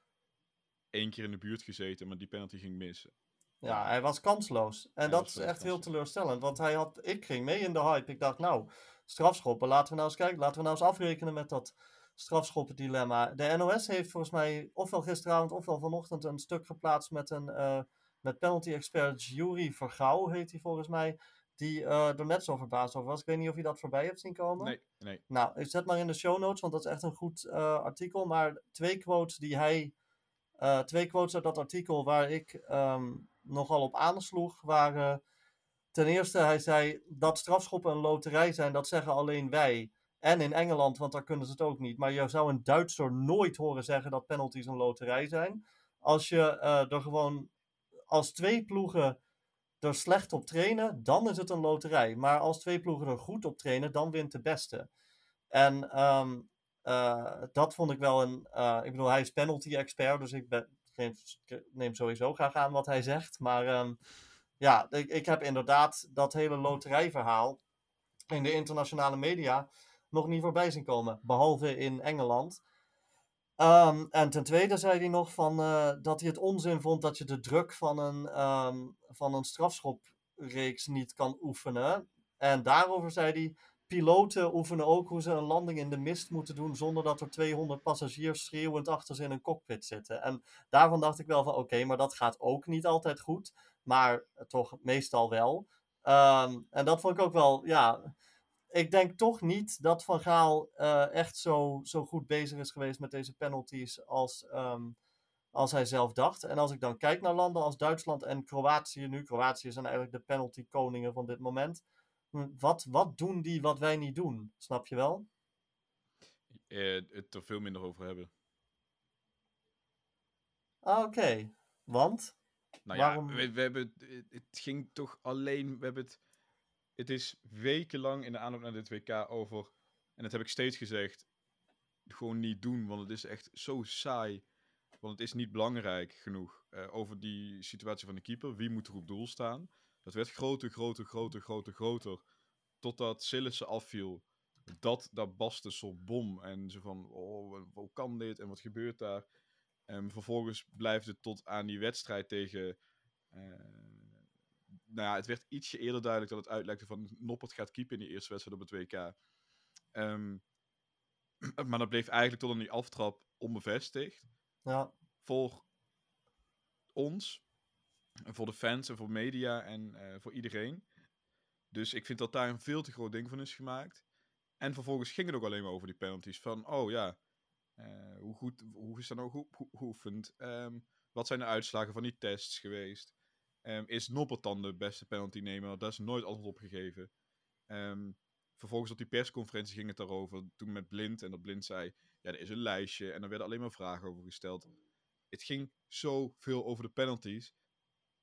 één keer in de buurt gezeten, maar die penalty ging missen. Ja, hij was kansloos. En Hij dat is echt heel teleurstellend. Want hij had, ik ging mee in de hype. Ik dacht, nou, strafschoppen. Laten we nou eens kijken. Laten we nou eens afrekenen met dat strafschoppendilemma. De NOS heeft volgens mij ofwel gisteravond ofwel vanochtend een stuk geplaatst met een eh, met penalty expert Jury Vergouw, heet hij volgens mij. Die eh, er net zo verbaasd over was. Ik weet niet of je dat voorbij hebt zien komen. Nee, nee. Nou, ik zet maar in de show notes, want dat is echt een goed eh, artikel. Maar twee quotes die hij. eh, twee quotes uit dat artikel waar ik ehm, nogal op aansloeg waren. Ten eerste, hij zei dat strafschoppen een loterij zijn, dat zeggen alleen wij. En in Engeland, want daar kunnen ze het ook niet. Maar je zou een Duitser nooit horen zeggen dat penalties een loterij zijn. Als je er gewoon. Als twee ploegen er slecht op trainen, dan is het een loterij. Maar als twee ploegen er goed op trainen, dan wint de beste. En ehm, eh, dat vond ik wel een. eh, ik bedoel, hij is penalty-expert, dus ik ben, neem, neem sowieso graag aan wat hij zegt. Maar ehm, ja, ik, ik heb inderdaad dat hele loterijverhaal in de internationale media nog niet voorbij zien komen. Behalve in Engeland. Ehm, en ten tweede zei hij nog van, eh, dat hij het onzin vond dat je de druk van een, ehm, van een strafschopreeks niet kan oefenen. En daarover zei hij, piloten oefenen ook hoe ze een landing in de mist moeten doen zonder dat er 200 passagiers schreeuwend achter ze in een cockpit zitten. En daarvan dacht ik wel van, oké, maar dat gaat ook niet altijd goed, maar toch meestal wel. Ehm, en dat vond ik ook wel, ja, ik denk toch niet dat Van Gaal eh, echt zo, zo goed bezig is geweest met deze penalties als, ehm, als hij zelf dacht. En als ik dan kijk naar landen als Duitsland en Kroatië nu, Kroatië zijn eigenlijk de penalty koningen van dit moment. Hm, Wat, wat doen die wat wij niet doen? Snap je wel? Eh, het er veel minder over hebben. Ah, oké. Want? Nou Waarom- ja, we, we hebben, het ging toch alleen, we hebben het, het is wekenlang in de aanloop naar dit WK over, en dat heb ik steeds gezegd, gewoon niet doen, want het is echt zo saai, want het is niet belangrijk genoeg eh, over die situatie van de keeper, wie moet er op doel staan. Dat werd groter, groter, groter, groter, groter, totdat Sillissen afviel. Dat, dat baste soort bom en zo van, oh, hoe kan dit en wat gebeurt daar? En vervolgens blijft het tot aan die wedstrijd tegen. eh, nou ja, het werd ietsje eerder duidelijk dat het uitlekte van Noppert gaat keepen in die eerste wedstrijd op het WK. Ehm, maar dat bleef eigenlijk tot aan die aftrap onbevestigd. Ja, Voor ons, en voor de fans en voor media en eh, voor iedereen. Dus ik vind dat daar een veel te groot ding van is gemaakt. En vervolgens ging het ook alleen maar over die penalties. Van, oh ja, eh, hoe, goed, hoe is dat nou geoefend? Ehm, wat zijn de uitslagen van die tests geweest? Ehm, is Noppert dan de beste penalty nemer? Daar is nooit antwoord op gegeven. Ehm, vervolgens op die persconferentie ging het daarover. Toen met Blind. En dat Blind zei, ja, er is een lijstje. En er werden alleen maar vragen over gesteld. Het ging zoveel over de penalties.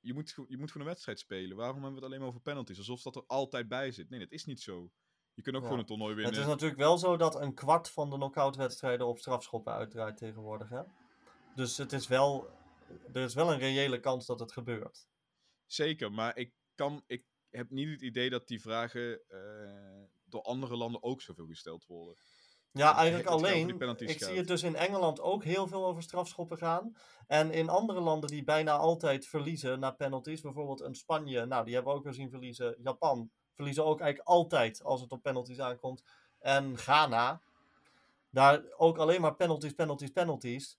Je moet, je moet gewoon een wedstrijd spelen. Waarom hebben we het alleen maar over penalties? Alsof dat er altijd bij zit. Nee, dat is niet zo. Je kunt ook Ja. gewoon een toernooi winnen. het is natuurlijk wel zo dat een kwart van de knock-outwedstrijden op strafschoppen uitdraait tegenwoordig. Hè? Dus het is wel, er is wel een reële kans dat het gebeurt. Zeker, maar ik, kan, ik heb niet het idee dat die vragen eh, door andere landen ook zoveel gesteld worden. Ja, eigenlijk alleen. Ik zie het dus in Engeland ook heel veel over strafschoppen gaan. En in andere landen die bijna altijd verliezen na penalties, bijvoorbeeld een Spanje, nou die hebben we ook weer zien verliezen. Japan verliezen ook eigenlijk altijd als het op penalties aankomt. En Ghana, daar ook alleen maar penalties, penalties, penalties.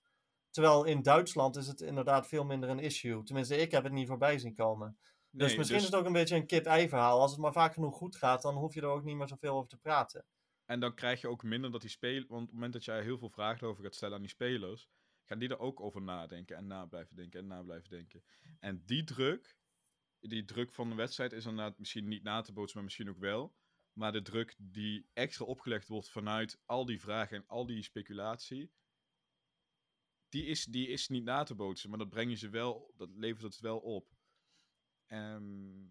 Terwijl in Duitsland is het inderdaad veel minder een issue. Tenminste, ik heb het niet voorbij zien komen. dus misschien is het ook een beetje een kip-ei verhaal. Als het maar vaak genoeg goed gaat, dan hoef je er ook niet meer zoveel over te praten. En dan krijg je ook minder dat die spelers... Want op het moment dat jij heel veel vragen over gaat stellen aan die spelers... gaan die er ook over nadenken en na blijven denken en na blijven denken. En die druk, die druk van de wedstrijd is inderdaad misschien niet na te bootsen, maar misschien ook wel. Maar de druk die extra opgelegd wordt vanuit al die vragen en al die speculatie... Die is, die is niet na te bootsen, maar dat breng je ze wel, dat levert het wel op. Ehm,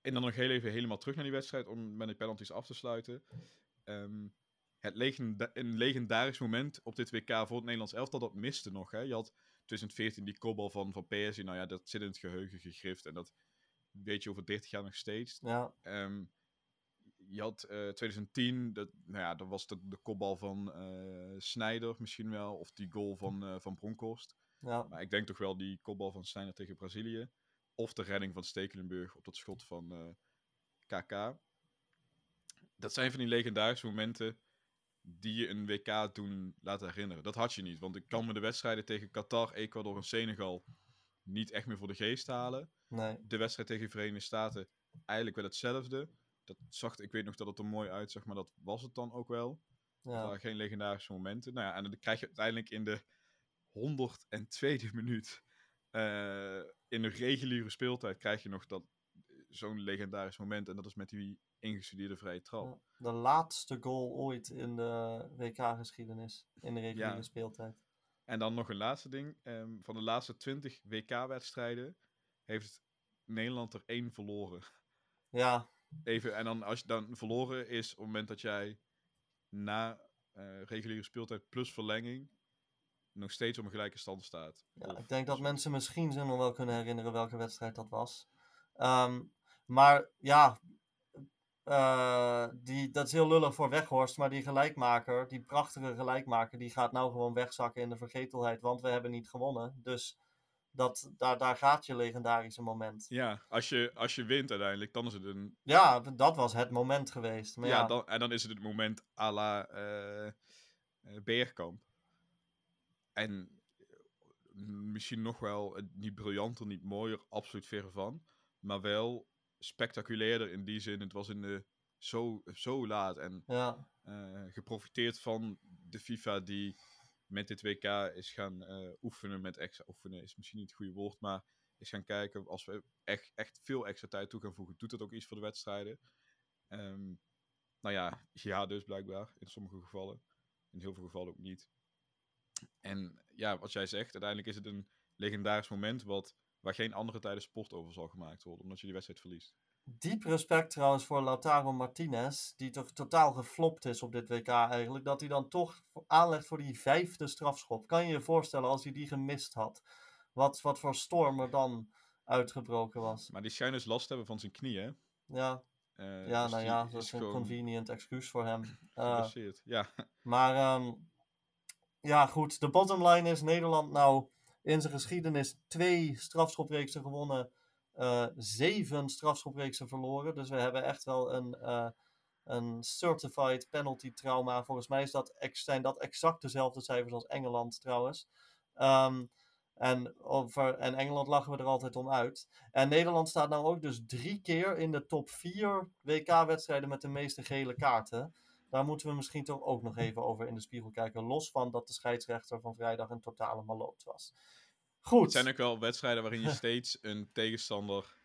en dan nog heel even helemaal terug naar die wedstrijd om met die penalties af te sluiten. Ehm, het legenda- een legendarisch moment op dit WK voor het Nederlands elftal, dat miste nog. Hè? Je had 2014 die kopbal van, van PSV, nou ja, dat zit in het geheugen gegrift en dat weet je over 30 jaar nog steeds. Ja, Ehm, je had eh 2010, dat, nou ja, dat was de, de kopbal van eh Sneijder misschien wel. Of die goal van, eh van Bronkhorst. Ja, Maar ik denk toch wel die kopbal van Sneijder tegen Brazilië. Of de redding van Stekelenburg op dat schot van eh, KK. Dat zijn van die legendarische momenten die je een WK toen laat herinneren. Dat had je niet, want ik kan me de wedstrijden tegen Qatar, Ecuador en Senegal niet echt meer voor de geest halen. nee. De wedstrijd tegen de Verenigde Staten eigenlijk wel hetzelfde. Dat zag, ik weet nog dat het er mooi uitzag, maar dat was het dan ook wel. Ja. geen legendarische momenten. Nou ja, en dan krijg je uiteindelijk in de 102e minuut. eh, in de reguliere speeltijd krijg je nog dat zo'n legendarisch moment. En dat is met die ingestudeerde vrije trap. De laatste goal ooit in de WK-geschiedenis. In de reguliere Ja. speeltijd. En dan nog een laatste ding. ehm, van de laatste 20 WK-wedstrijden heeft Nederland er één verloren. Ja, Even, en dan als je dan verloren is op het moment dat jij na eh, reguliere speeltijd plus verlenging nog steeds op een gelijke stand staat. Ja, Of- ik denk dat mensen misschien zich nog wel kunnen herinneren welke wedstrijd dat was. Ehm, maar ja, eh, die, dat is heel lullig voor Weghorst, maar die gelijkmaker, die prachtige gelijkmaker, die gaat nou gewoon wegzakken in de vergetelheid, want we hebben niet gewonnen. Dus dat, daar, daar gaat je legendarische moment. Ja, als je, als je wint uiteindelijk, dan is het een... Ja, dat was het moment geweest. Maar ja, ja, dan, en dan is het het moment à la Bergkamp. En eh, misschien nog wel niet briljanter, niet mooier, absoluut verre van. Maar wel spectaculairder in die zin. Het was in de, zo, zo laat en ja, geprofiteerd van de FIFA die met dit WK is gaan eh, oefenen met extra oefenen is misschien niet het goede woord, maar is gaan kijken als we echt, echt veel extra tijd toe gaan voegen, doet dat ook iets voor de wedstrijden? Ehm, nou ja, ja dus blijkbaar in sommige gevallen, in heel veel gevallen ook niet. En ja, wat jij zegt, uiteindelijk is het een legendarisch moment wat, waar geen andere tijden sport over zal gemaakt worden, omdat je die wedstrijd verliest. Diep respect trouwens voor Lautaro Martinez, die toch totaal geflopt is op dit WK eigenlijk. Dat hij dan toch aanlegt voor die vijfde strafschop. Kan je je voorstellen als hij die gemist had? Wat, wat voor storm er dan uitgebroken was. Maar die schijnt dus last te hebben van zijn knieën. Ja, Eh, ja dus nou ja, dat is een gewoon convenient excuus voor hem. Geblesseerd. Ja, maar ehm, ja, goed. De bottom line is Nederland nou in zijn geschiedenis twee strafschopreeksen gewonnen. Eh, zeven strafschopreeksen verloren. Dus we hebben echt wel een, eh, een certified penalty trauma. Volgens mij is dat zijn dat exact dezelfde cijfers als Engeland trouwens. Ehm, en, over, en Engeland lachen we er altijd om uit. En Nederland staat nou ook dus drie keer in de top vier WK-wedstrijden met de meeste gele kaarten. Daar moeten we misschien toch ook nog even over in de spiegel kijken. Los van dat de scheidsrechter van vrijdag een totale maloot was. Goed. het zijn ook wel wedstrijden waarin je steeds een tegenstander.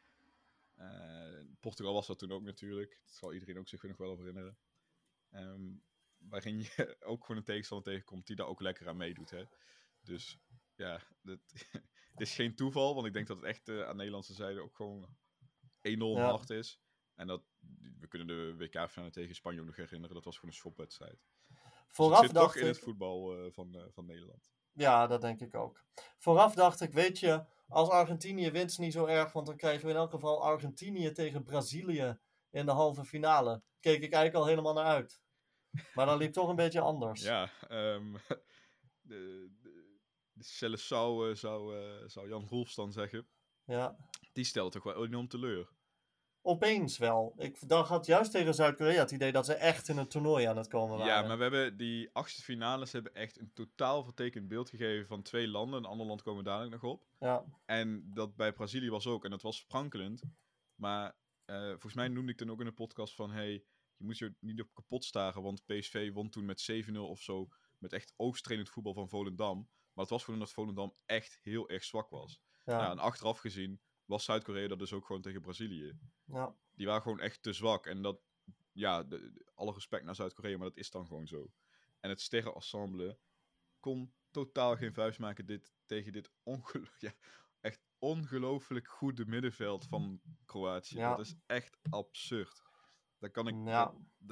eh, Portugal was dat toen ook natuurlijk. Dat zal iedereen ook zich nog wel over herinneren. Ehm, waarin je ook gewoon een tegenstander tegenkomt die daar ook lekker aan meedoet. Hè? Dus ja, dat, het is geen toeval, want ik denk dat het echt eh, aan de Nederlandse zijde ook gewoon enorm Ja. hard is. En dat, we kunnen de WK-finale tegen Spanje ook nog herinneren. Dat was gewoon een schopwedstrijd. Dus Vooraf het zit toch dacht in het voetbal eh, van, van Nederland. Ja, dat denk ik ook. Vooraf dacht ik, weet je, als Argentinië wint is niet zo erg, want dan krijgen we in elk geval Argentinië tegen Brazilië in de halve finale. Keek ik eigenlijk al helemaal naar uit. Maar dat liep toch een beetje anders. Ja, ehm de, de, de eh, zou, eh, zou Jan Rolfs dan zeggen. Ja. Die stelt toch wel enorm teleur. Opeens wel. Ik dacht, had juist tegen Zuid-Korea het idee dat ze echt in een toernooi aan het komen waren. Ja, maar we hebben die achtste finales hebben echt een totaal vertekend beeld gegeven van twee landen. Een ander land komen we dadelijk nog op. Ja, En dat bij Brazilië was ook. En dat was sprankelend. Maar eh, volgens mij noemde ik toen ook in de podcast van... Hey, je moet je niet op kapot staren. Want PSV won toen met 7-0 of zo. Met echt oogstrenend voetbal van Volendam. Maar het was gewoon omdat Volendam echt heel erg zwak was. ja, Ja, en achteraf gezien was Zuid-Korea dat dus ook gewoon tegen Brazilië. ja. Die waren gewoon echt te zwak. En dat, ja, de- alle respect naar Zuid-Korea, maar dat is dan gewoon zo. En het sterrenensemble kon totaal geen vuist maken dit, tegen dit ongelo ja, echt ongelooflijk goede middenveld van Kroatië. Ja. Dat is echt absurd. Daar kan ik,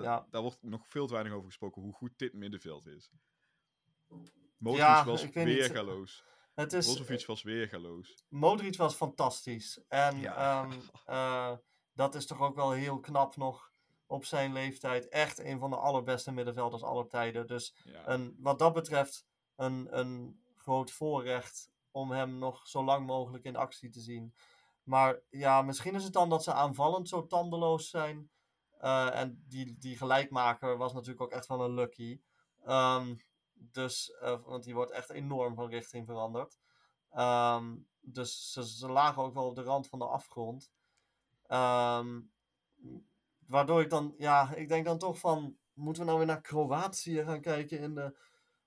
Ja. Daar wordt nog veel te weinig over gesproken hoe goed dit middenveld is. Modric Ja, was ik weet niet. Het is, Brozovic was weergaloos. Modric was fantastisch. En Ja. ehm, eh, dat is toch ook wel heel knap nog op zijn leeftijd. Echt een van de allerbeste middenvelders aller tijden. Dus Ja. een, wat dat betreft een, een groot voorrecht om hem nog zo lang mogelijk in actie te zien. Maar ja, misschien is het dan dat ze aanvallend zo tandeloos zijn. Eh, en die, die gelijkmaker was natuurlijk ook echt wel een lucky. Ehm, dus, eh, want die wordt echt enorm van richting veranderd. Ehm, dus ze, ze lagen ook wel op de rand van de afgrond. Ehm, waardoor ik dan, ja, ik denk dan toch van, moeten we nou weer naar Kroatië gaan kijken in de,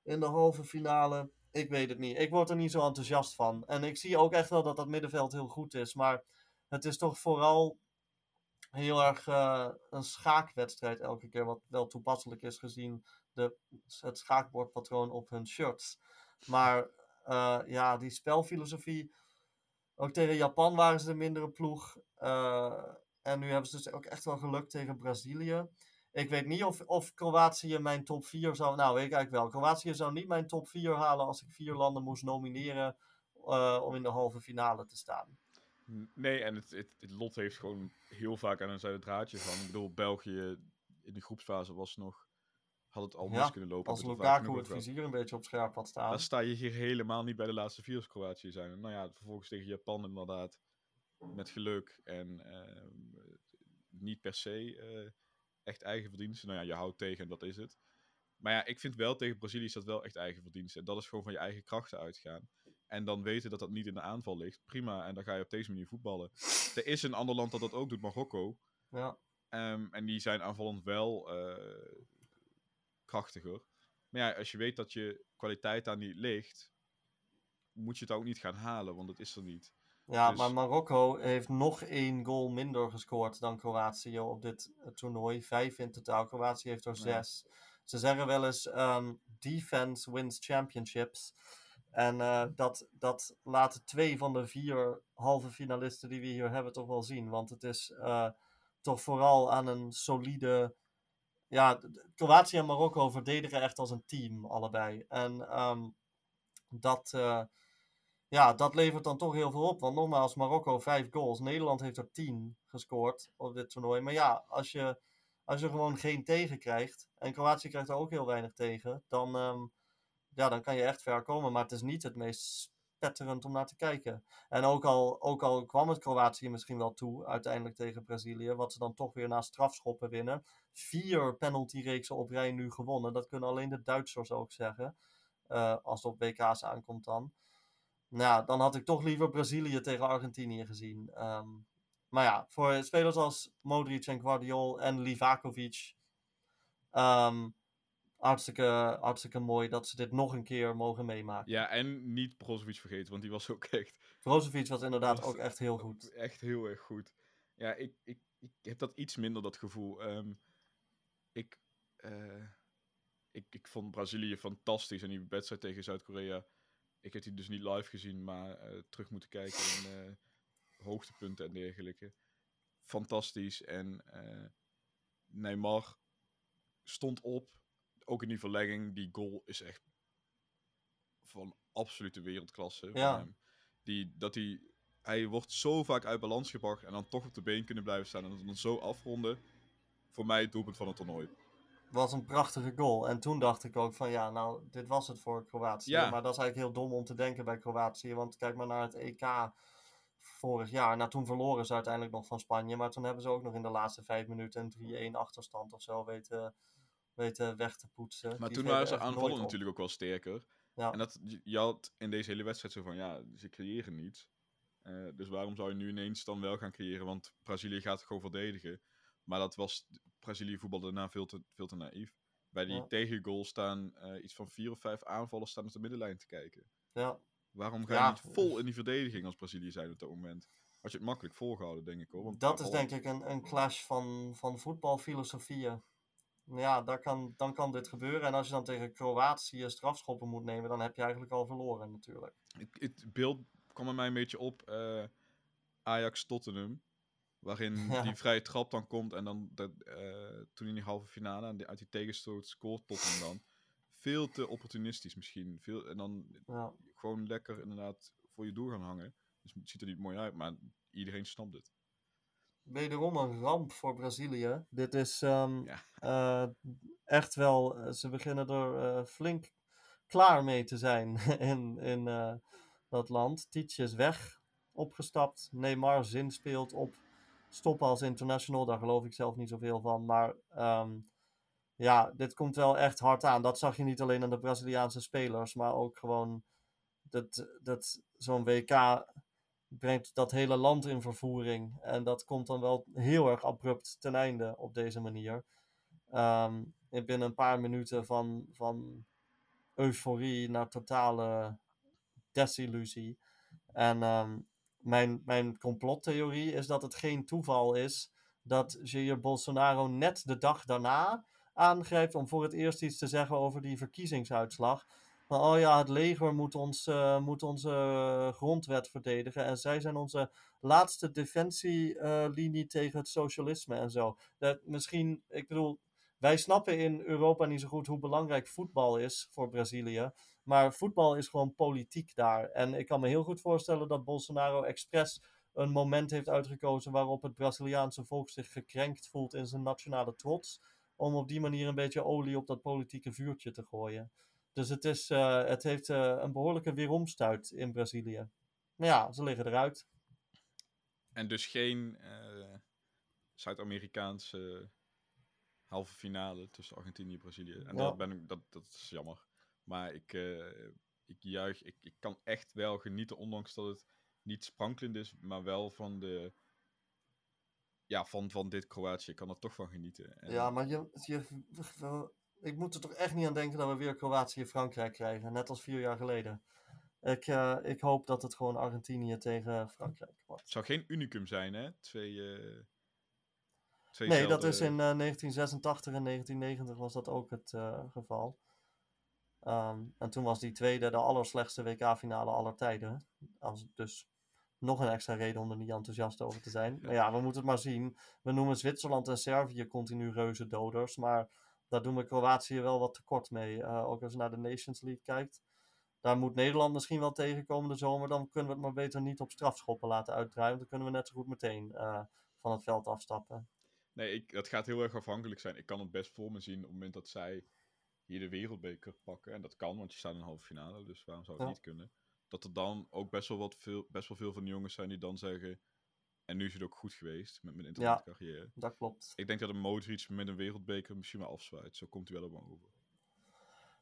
in de halve finale? Ik weet het niet. Ik word er niet zo enthousiast van. En ik zie ook echt wel dat dat middenveld heel goed is. Maar het is toch vooral heel erg eh, een schaakwedstrijd elke keer. Wat wel toepasselijk is gezien het schaakbordpatroon op hun shirts. Maar eh, ja, die spelfilosofie. Ook tegen Japan waren ze de mindere ploeg. Eh, en nu hebben ze dus ook echt wel geluk tegen Brazilië. Ik weet niet of, of Kroatië mijn top 4 zou. Nou, weet ik eigenlijk wel. Kroatië zou niet mijn top 4 halen als ik vier landen moest nomineren. eh, om in de halve finale te staan. Nee, en het, het, het lot heeft gewoon heel vaak aan een zijde draadje van. Ik bedoel, België in de groepsfase was nog. Had het al mis kunnen lopen. Als Lukaku het vizier een beetje op scherp had staan. Dan sta je hier helemaal niet bij de laatste vier als Kroatië zijn. Nou ja, vervolgens tegen Japan inderdaad. Met geluk en ehm, niet per se eh, echt eigen verdiensten. Nou ja, je houdt tegen en dat is het. Maar ja, ik vind wel tegen Brazilië is dat wel echt eigen verdiensten. En dat is gewoon van je eigen krachten uitgaan. En dan weten dat dat niet in de aanval ligt. Prima, en dan ga je op deze manier voetballen. Er is een ander land dat dat ook doet, Marokko. Ja, Ehm, en die zijn aanvallend wel krachtiger. Maar ja, als je weet dat je kwaliteit daar niet ligt, moet je het ook niet gaan halen, want het is er niet. ja Dus- maar Marokko heeft nog één goal minder gescoord dan Kroatië op dit eh, toernooi. Vijf in totaal. Kroatië heeft er Ja. zes. Ze zeggen wel eens: ehm, defense wins championships. En eh, dat, dat laten twee van de vier halve finalisten die we hier hebben toch wel zien. Want het is eh, toch vooral aan een solide. Ja, Kroatië en Marokko verdedigen echt als een team, allebei. En ehm, dat, eh, ja, dat levert dan toch heel veel op. Want nogmaals, Marokko vijf goals. Nederland heeft er tien gescoord op dit toernooi. Maar ja, als je, als je gewoon geen tegen krijgt. En Kroatië krijgt er ook heel weinig tegen. Dan, ehm, ja, dan kan je echt ver komen. Maar het is niet het meest om naar te kijken. En ook al, ook al kwam het Kroatië misschien wel toe, uiteindelijk tegen Brazilië. Wat ze dan toch weer na strafschoppen winnen. Vier penaltyreeksen op rij nu gewonnen. Dat kunnen alleen de Duitsers ook zeggen. eh, als het op WK's aankomt dan. Nou, dan had ik toch liever Brazilië tegen Argentinië gezien. Ehm, maar ja, voor spelers als Modric en Guardiol en Livakovic. ehm, hartstikke, hartstikke mooi dat ze dit nog een keer mogen meemaken. Ja, en niet Brozovic vergeten, want die was ook echt, Brozovic was inderdaad Was- ook echt heel goed. echt heel erg goed. Ja, ik, ik, ik heb dat iets minder, dat gevoel. Ehm, ik, eh, ik, ik vond Brazilië fantastisch en die wedstrijd tegen Zuid-Korea. Ik heb die dus niet live gezien, maar eh, terug moeten kijken in eh, hoogtepunten en dergelijke. Fantastisch. En Neymar stond op, ook in die verlegging. Die goal is echt van absolute wereldklasse. van Ja. hem. Die, dat hij, hij wordt zo vaak uit balans gebracht en dan toch op de been kunnen blijven staan en dan zo afronden. Voor mij het doelpunt van het toernooi. was een prachtige goal. En toen dacht ik ook van ja, nou, dit was het voor Kroatië. Ja. Maar dat is eigenlijk heel dom om te denken bij Kroatië. Want kijk maar naar het EK vorig jaar. Nou, toen verloren ze uiteindelijk nog van Spanje. Maar toen hebben ze ook nog in de laatste vijf minuten een 3-1 achterstand of zo weten, weten weg te poetsen. Maar Die toen waren ze aanvallen natuurlijk ook wel sterker. Ja. En dat, je- had in deze hele wedstrijd zo van, ja, ze creëren niets. Eh, dus waarom zou je nu ineens dan wel gaan creëren? Want Brazilië gaat gewoon verdedigen. Maar dat was, Brazilië voetbalde daarna veel te, veel te naïef. Bij die Ja. tegengoal staan eh, iets van vier of vijf aanvallen staan op de middenlijn te kijken. Ja, Waarom ga je Ja. niet vol in die verdediging als Brazilië zijn op dat moment? Had je het makkelijk volgehouden, denk ik hoor. Want dat is denk ik een, een clash van, van voetbalfilosofieën. Ja, daar kan, dan kan dit gebeuren. En als je dan tegen Kroatië strafschoppen moet nemen, dan heb je eigenlijk al verloren natuurlijk. Het, het beeld kwam bij mij een beetje op eh, Ajax-Tottenham. Waarin Ja. die vrije trap dan komt en dan dat, eh, toen in die halve finale en die- uit die tegenstoot scoort Tottenham dan. Veel te opportunistisch misschien. Veel, en dan Ja. gewoon lekker inderdaad voor je doel gaan hangen. Dus het ziet er niet mooi uit, maar iedereen snapt het. Wederom een ramp voor Brazilië. Dit is ehm, Ja. eh, echt wel, eh, ze beginnen er eh, flink klaar mee te zijn in, in dat land. Tite is weg, opgestapt. Neymar zin speelt op stoppen als international. Daar geloof ik zelf niet zoveel van. Maar ehm, ja, dit komt wel echt hard aan. Dat zag je niet alleen aan de Braziliaanse spelers, maar ook gewoon dat, dat zo'n WK brengt dat hele land in vervoering. En dat komt dan wel heel erg abrupt ten einde op deze manier. Ehm, binnen een paar minuten van, van euforie naar totale desillusie. En ehm, mijn, mijn complottheorie is dat het geen toeval is dat Jair Bolsonaro net de dag daarna aangrijpt om voor het eerst iets te zeggen over die verkiezingsuitslag. Van, oh ja, het leger moet, ons, eh, moet onze grondwet verdedigen. En zij zijn onze laatste defensielinie tegen het socialisme en zo. Dat misschien, ik bedoel, wij snappen in Europa niet zo goed hoe belangrijk voetbal is voor Brazilië. Maar voetbal is gewoon politiek daar. En ik kan me heel goed voorstellen dat Bolsonaro expres een moment heeft uitgekozen waarop het Braziliaanse volk zich gekrenkt voelt in zijn nationale trots. Om op die manier een beetje olie op dat politieke vuurtje te gooien. Dus het, is, eh, het heeft eh, een behoorlijke weeromstuit in Brazilië. Maar ja, ze liggen eruit. En dus geen eh, Zuid-Amerikaanse halve finale tussen Argentinië en Brazilië. En Ja. dat, ben ik, dat, dat is jammer. Maar ik, ik juich, ik, ik kan echt wel genieten, ondanks dat het niet sprankelend is, maar wel van de. Ja, van, van dit Kroatië. Ik kan er toch van genieten. En Ja, maar je, je, ik moet er toch echt niet aan denken dat we weer Kroatië-Frankrijk krijgen. Net als vier jaar geleden. Ik, eh, ik hoop dat het gewoon Argentinië tegen Frankrijk wordt. Het zou geen unicum zijn, hè? Twee. eh twee Nee, dat is in eh, 1986 en 1990 was dat ook het eh, geval. Ehm, en toen was die tweede de allerslechtste WK-finale aller tijden. Als, dus nog een extra reden om er niet enthousiast over te zijn. Maar ja, we moeten het maar zien. We noemen Zwitserland en Servië continu reuze doders. Maar daar doen we Kroatië wel wat tekort mee. Eh, ook als je naar de Nations League kijkt. Daar moet Nederland misschien wel tegenkomen de zomer. Dan kunnen we het maar beter niet op strafschoppen laten uitdraaien. Want dan kunnen we net zo goed meteen eh, van het veld afstappen. Nee, ik, dat gaat heel erg afhankelijk zijn. Ik kan het best voor me zien op het moment dat zij hier de wereldbeker pakken. En dat kan, want je staat in een halve finale, dus waarom zou het Ja. niet kunnen? Dat er dan ook best wel, wat veel, best wel veel van de jongens zijn die dan zeggen... En nu is het ook goed geweest met mijn internetcarrière. Dat klopt. Ik denk dat een Modric met een wereldbeker misschien wel afzwaait. Zo komt hij wel op over.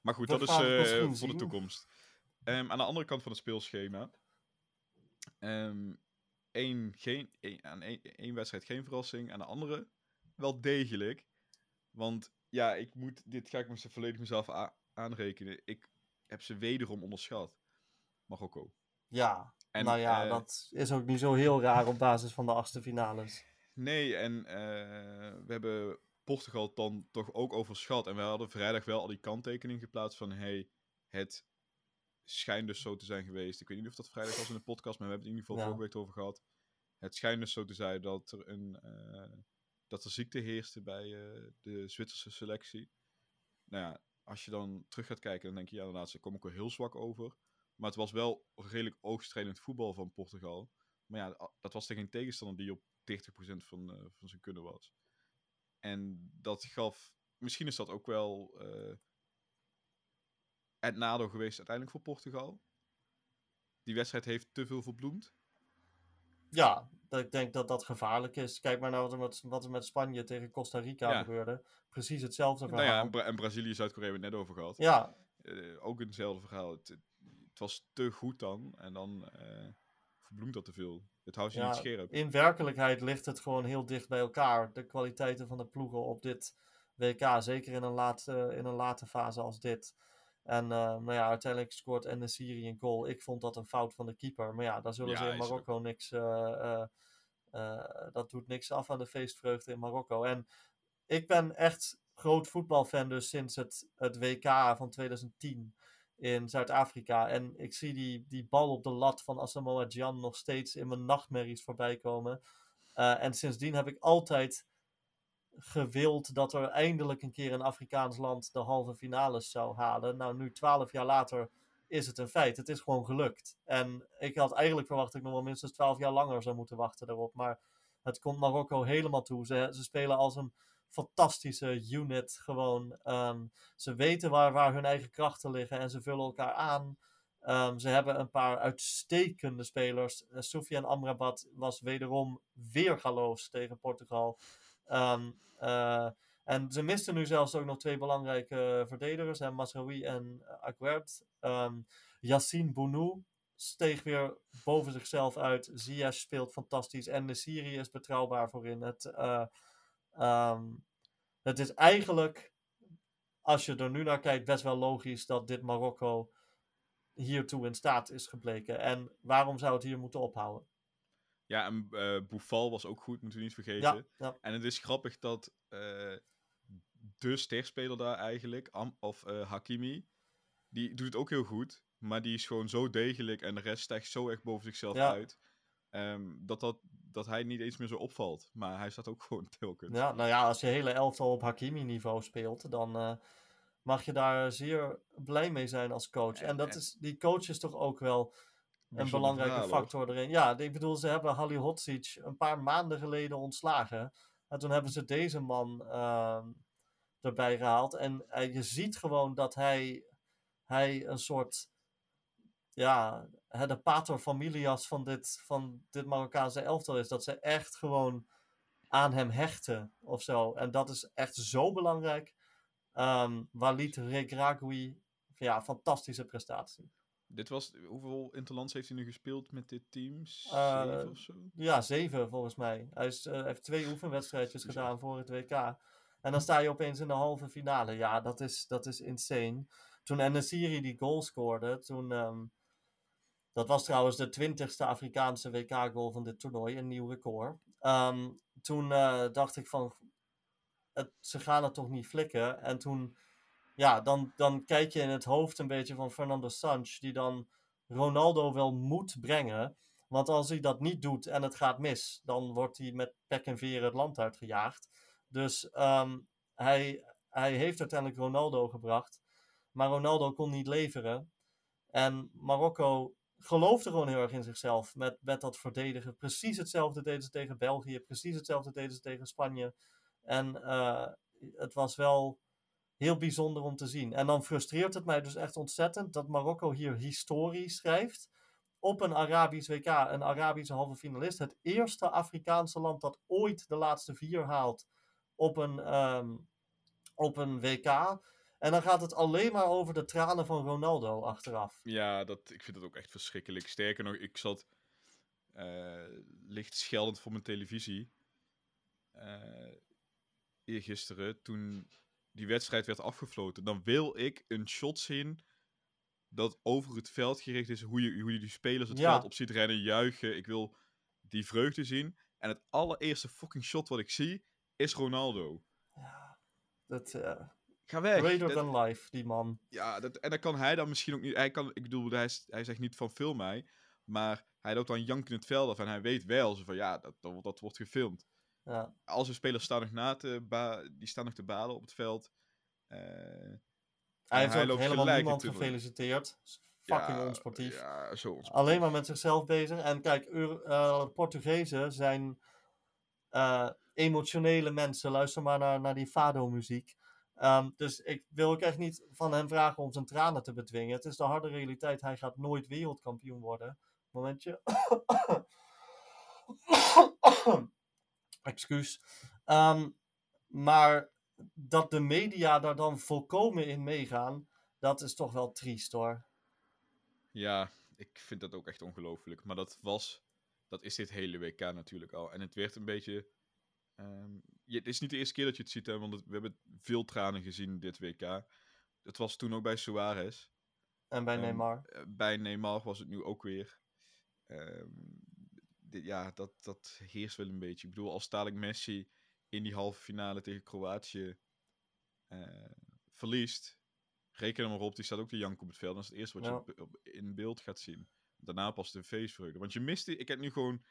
Maar goed, dat is eh, voor de toekomst. Ehm, aan de andere kant van het speelschema... ehm één, geen, één, aan één, één wedstrijd geen verrassing. Aan de andere wel degelijk. Want ja, ik moet, dit ga ik me volledig mezelf aanrekenen. Ik heb ze wederom onderschat. Marokko. Ja, En, nou ja, eh, dat is ook niet zo heel raar op basis van de achtste finales. Nee, en eh, we hebben Portugal dan toch ook overschat. En we hadden vrijdag wel al die kanttekening geplaatst van... Hey, het schijnt dus zo te zijn geweest. Ik weet niet of dat vrijdag was in de podcast, maar we hebben het in ieder geval Ja. vorige week over gehad. Het schijnt dus zo te zijn dat er een... eh, dat er ziekte heerste bij de Zwitserse selectie. Nou ja, als je dan terug gaat kijken, dan denk je... Ja, inderdaad, ze komen ook wel heel zwak over. Maar het was wel redelijk oogstrijdend voetbal van Portugal. Maar ja, dat was tegen een tegenstander die op 30% van, eh, van zijn kunnen was. En dat gaf... Misschien is dat ook wel eh, het nadeel geweest uiteindelijk voor Portugal. Die wedstrijd heeft te veel verbloemd. Ja, dat, ik denk dat dat gevaarlijk is. Kijk maar naar wat er met, wat er met Spanje tegen Costa Rica Ja. gebeurde. Precies hetzelfde Nou ja, verhaal. en, Bra- en Brazilië, Zuid-Korea hebben we het net over gehad. Ja, Eh, ook eenzelfde verhaal. Het, het was te goed dan. En dan eh, verbloemt dat te veel. Het houdt je Ja, niet scherp. in werkelijkheid ligt het gewoon heel dicht bij elkaar. De kwaliteiten van de ploegen op dit WK. Zeker in een, laat, eh, in een late fase als dit. En eh, nou ja, uiteindelijk scoort en Syrië een goal. Ik vond dat een fout van de keeper. Maar ja, daar zullen Ja, ze in Marokko niks... eh, dat doet niks af aan de feestvreugde in Marokko. En ik ben echt groot voetbalfan dus sinds het, het WK van 2010 in Zuid-Afrika. En ik zie die, die bal op de lat van Asamoah Gyan nog steeds in mijn nachtmerries voorbij komen. Eh, en sindsdien heb ik altijd gewild dat er eindelijk een keer een Afrikaans land de halve finales zou halen. Nou, nu twaalf jaar later is het een feit. Het is gewoon gelukt. En ik had eigenlijk verwacht dat ik nog wel minstens twaalf jaar langer zou moeten wachten daarop. Maar Het komt Marokko helemaal toe. Ze, ze spelen als een fantastische unit gewoon. Ehm, ze weten waar, waar hun eigen krachten liggen en ze vullen elkaar aan. Ehm, ze hebben een paar uitstekende spelers. Uh, Soufiane Amrabat was wederom weergaloos tegen Portugal. Um, uh, en ze misten nu zelfs ook nog twee belangrijke verdedigers, hè, Masraoui en Aguerd. Um, Yassine Bounou steeg weer boven zichzelf uit. Ziyech speelt fantastisch en de Syrië is betrouwbaar voorin. Het, um, het is eigenlijk, als je er nu naar kijkt, best wel logisch dat dit Marokko hiertoe in staat is gebleken. En waarom zou het hier moeten ophouden? Ja, en uh, Boufal was ook goed, moeten we niet vergeten. Ja, ja. En het is grappig dat uh, de sterspeler daar eigenlijk, Am of uh, Hakimi, die doet het ook heel goed. Maar die is gewoon zo degelijk en de rest stijgt zo echt boven zichzelf uit. Um, dat, dat, dat hij niet eens meer zo opvalt. Maar hij staat ook gewoon telkens. Ja, nou ja, als je hele elftal op Hakimi-niveau speelt, dan uh, mag je daar zeer blij mee zijn als coach. En, en dat is, die coach is toch ook wel een belangrijke verhaal, factor erin. Ja, ik bedoel, ze hebben Halil Hodzic een paar maanden geleden ontslagen. En toen hebben ze deze man uh, erbij gehaald. En uh, je ziet gewoon dat hij, hij een soort ja, de pater familias van dit, van dit Marokkaanse elftal is. Dat ze echt gewoon aan hem hechten of zo. En dat is echt zo belangrijk. Um, Walid Regragui, ja, fantastische prestatie. Dit was, hoeveel interlands heeft hij nu gespeeld met dit team? Zeven uh, of zo? Ja, zeven volgens mij. Hij is, uh, heeft twee oefenwedstrijdjes gedaan voor het WK. En dan sta je opeens in de halve finale. Ja, dat is, dat is insane. Toen Enesiri die goal scoorde, toen... Um, dat was trouwens de twintigste Afrikaanse WK-goal van dit toernooi, een nieuw record. Um, toen uh, dacht ik van, het, ze gaan het toch niet flikken. En toen, ja, dan, dan kijk je in het hoofd een beetje van Fernando Sanch, die dan Ronaldo wel moet brengen. Want als hij dat niet doet en het gaat mis, dan wordt hij met pek en veren het land uitgejaagd. Dus um, hij, hij heeft uiteindelijk Ronaldo gebracht. Maar Ronaldo kon niet leveren. En Marokko geloofde gewoon heel erg in zichzelf met, met dat verdedigen. Precies hetzelfde deden ze tegen België, precies hetzelfde deden ze tegen Spanje. En uh, het was wel heel bijzonder om te zien. En dan frustreert het mij dus echt ontzettend dat Marokko hier historie schrijft. Op een Arabisch WK, een Arabische halve finalist. Het eerste Afrikaanse land dat ooit de laatste vier haalt op een, um, op een WK. En dan gaat het alleen maar over de tranen van Ronaldo achteraf. Ja, dat, ik vind dat ook echt verschrikkelijk. Sterker nog, ik zat uh, licht scheldend voor mijn televisie. Uh, eergisteren, toen die wedstrijd werd afgefloten. Dan wil ik een shot zien dat over het veld gericht is. Hoe je, hoe je die spelers het veld op ziet rennen, juichen. Ik wil die vreugde zien. En het allereerste fucking shot wat ik zie, is Ronaldo. Ja, dat... Uh Ga weg. Greater dat, than life, die man. Ja, dat, en dan kan hij dan misschien ook niet... Hij kan, ik bedoel, hij, hij zegt niet van film mij. Maar hij loopt dan jank in het veld af en hij weet wel zo van ja, dat, dat, dat wordt gefilmd. Ja. Als de spelers staan nog na te die staan nog te balen op het veld. Uh, hij heeft hij ook helemaal niemand gefeliciteerd. Fucking ja, onsportief. Ja, zo onsportief. Alleen maar met zichzelf bezig. En kijk, uh, Portugezen zijn uh, emotionele mensen. Luister maar naar, naar die fado-muziek. Um, dus ik wil ook echt niet van hem vragen om zijn tranen te bedwingen. Het is de harde realiteit. Hij gaat nooit wereldkampioen worden. Momentje. Excuus. Um, maar dat de media daar dan volkomen in meegaan, dat is toch wel triest hoor. Ja, ik vind dat ook echt ongelooflijk. Maar dat was, dat is dit hele WK natuurlijk al. En het werd een beetje Um, je, het is niet de eerste keer dat je het ziet, hè, want we hebben veel tranen gezien dit WK. Het was toen ook bij Suarez. En bij um, Neymar. Eh, bij Neymar was het nu ook weer. Um, dit, ja, dat, dat heerst wel een beetje. Ik bedoel, als dadelijk Messi in die halve finale tegen Kroatië uh, verliest, reken er maar op, die staat ook de jank op het veld. Dat is het eerste wat ja. je in beeld gaat zien. Daarna pas de feestvreugde. Want je mist, die, ik heb nu gewoon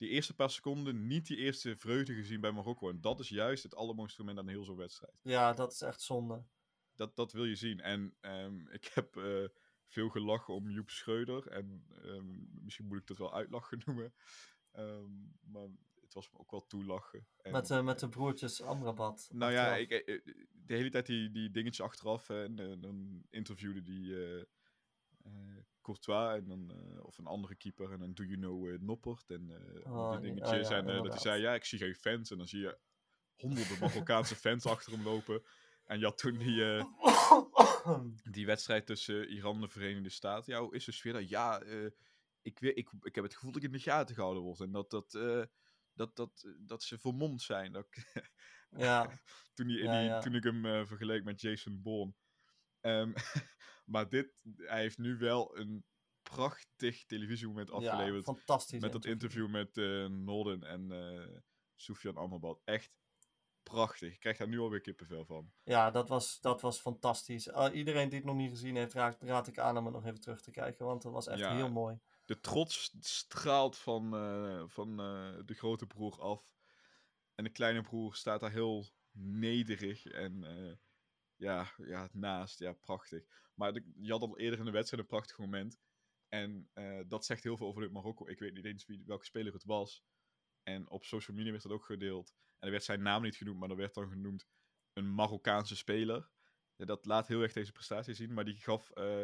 die eerste paar seconden niet die eerste vreugde gezien bij Marokko. En dat is juist het allermooiste moment aan heel zo'n wedstrijd. Ja, dat is echt zonde. Dat, dat wil je zien. En um, ik heb uh, veel gelachen om Joep Schreuder. En um, misschien moet ik dat wel uitlachen noemen. Um, maar het was ook wel toelachen. En, Met, eh, met de broertjes Amrabat. nou ja, ik, eh, eh, de hele tijd die, die dingetjes achteraf. En eh, dan interviewde die eh, eh, Courtois en dan, eh, of een andere keeper. En dan do you know eh, Noppert en eh, Oh, die oh dingetjes. ja, en eh, dat hij zei, ja, ik zie geen fans. En dan zie je honderden Marokkaanse fans achter hem lopen. En je had toen die, eh, die wedstrijd tussen Iran en de Verenigde Staten. Ja, hoe is de sfeer daar? Ja, eh, ik, weet, ik, ik heb het gevoel dat ik in de gaten gehouden word. En dat, dat, eh, dat, dat, dat ze vermomd zijn. Dat ja, toen, die, Ja, die, ja. toen ik hem eh, vergeleek met Jason Bourne. Ehm, maar dit, hij heeft nu wel een prachtig televisiemoment ja, afgeleverd. fantastisch. met dat interview met eh Norden en eh Soufiane Amrabat. Echt prachtig. Ik krijg daar nu alweer kippenvel van. Ja, dat was, dat was fantastisch. Uh, iedereen die het nog niet gezien heeft, raad, raad ik aan om het nog even terug te kijken. Want dat was echt Ja. heel mooi. De trots straalt van, eh, van eh, de grote broer af. En de kleine broer staat daar heel nederig en eh, ja, ja, naast. Ja, prachtig. Maar je had al eerder in de wedstrijd een prachtig moment. En eh, dat zegt heel veel over dit Marokko. Ik weet niet eens wie, welke speler het was. En op social media werd dat ook gedeeld. En er werd zijn naam niet genoemd, maar er werd dan genoemd een Marokkaanse speler. Ja, dat laat heel erg deze prestatie zien. Maar die gaf eh,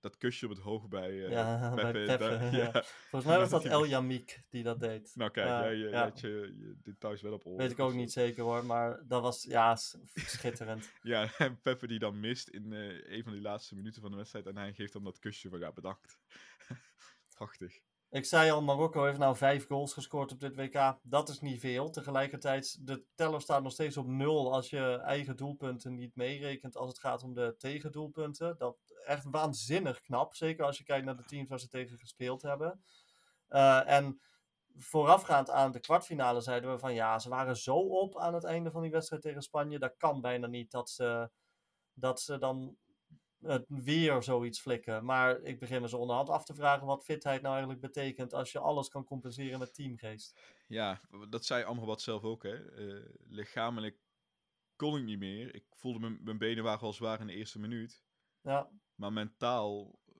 dat kusje op het hoofd bij, eh Ja, bij Pepe. Pepe, daar- ja. Volgens mij was dat El Yamik die dat deed. Nou kijk, jij, je, ja. had je, je details wel op orde. Weet ik ook niet zeker hoor, maar dat was ja, schitterend. Ja, en Peppe die dan mist in eh, een van die laatste minuten van de wedstrijd. En hij geeft dan dat kusje van ja, bedankt. Prachtig. Ik zei al, Marokko heeft nou vijf goals gescoord op dit WK. Dat is niet veel. Tegelijkertijd, de teller staat nog steeds op nul als je eigen doelpunten niet meerekent als het gaat om de tegendoelpunten. Dat echt waanzinnig knap. Zeker als je kijkt naar de teams waar ze tegen gespeeld hebben. Eh, en voorafgaand aan de kwartfinale zeiden we van ja, ze waren zo op aan het einde van die wedstrijd tegen Spanje. Dat kan bijna niet dat ze, dat ze dan het weer zoiets flikken. Maar ik begin me zo onderhand af te vragen wat fitheid nou eigenlijk betekent als je alles kan compenseren met teamgeest. Ja, dat zei Amrabat zelf ook. Hè. Eh, lichamelijk kon ik niet meer. Ik voelde mijn, mijn benen waren al zwaar in de eerste minuut. Ja, Maar mentaal eh,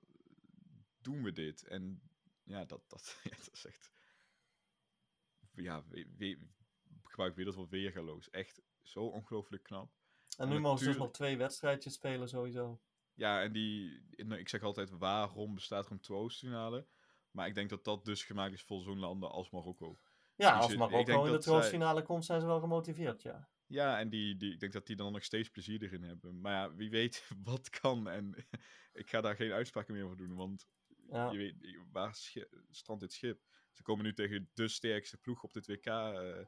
doen we dit. En ja, dat, dat, ja, dat is echt... Ja, we, we, gebruik weer dat woord weergaloos. Echt zo ongelooflijk knap. en En nu mogen ze dus nog twee wedstrijdjes spelen sowieso. Ja, en die, nou, ik zeg altijd, waarom bestaat er een troostfinale? Maar ik denk dat dat dus gemaakt is voor zo'n landen als Marokko. Ja, Dus als Marokko in de zij- troostfinale komt, zijn ze wel gemotiveerd, ja. Ja, en die, die, ik denk dat die dan nog steeds plezier erin hebben. Maar ja, wie weet wat kan. En ik ga daar geen uitspraken meer over doen, want Ja, je weet, waar strandt dit schip? Ze komen nu tegen de sterkste ploeg op dit WK eh,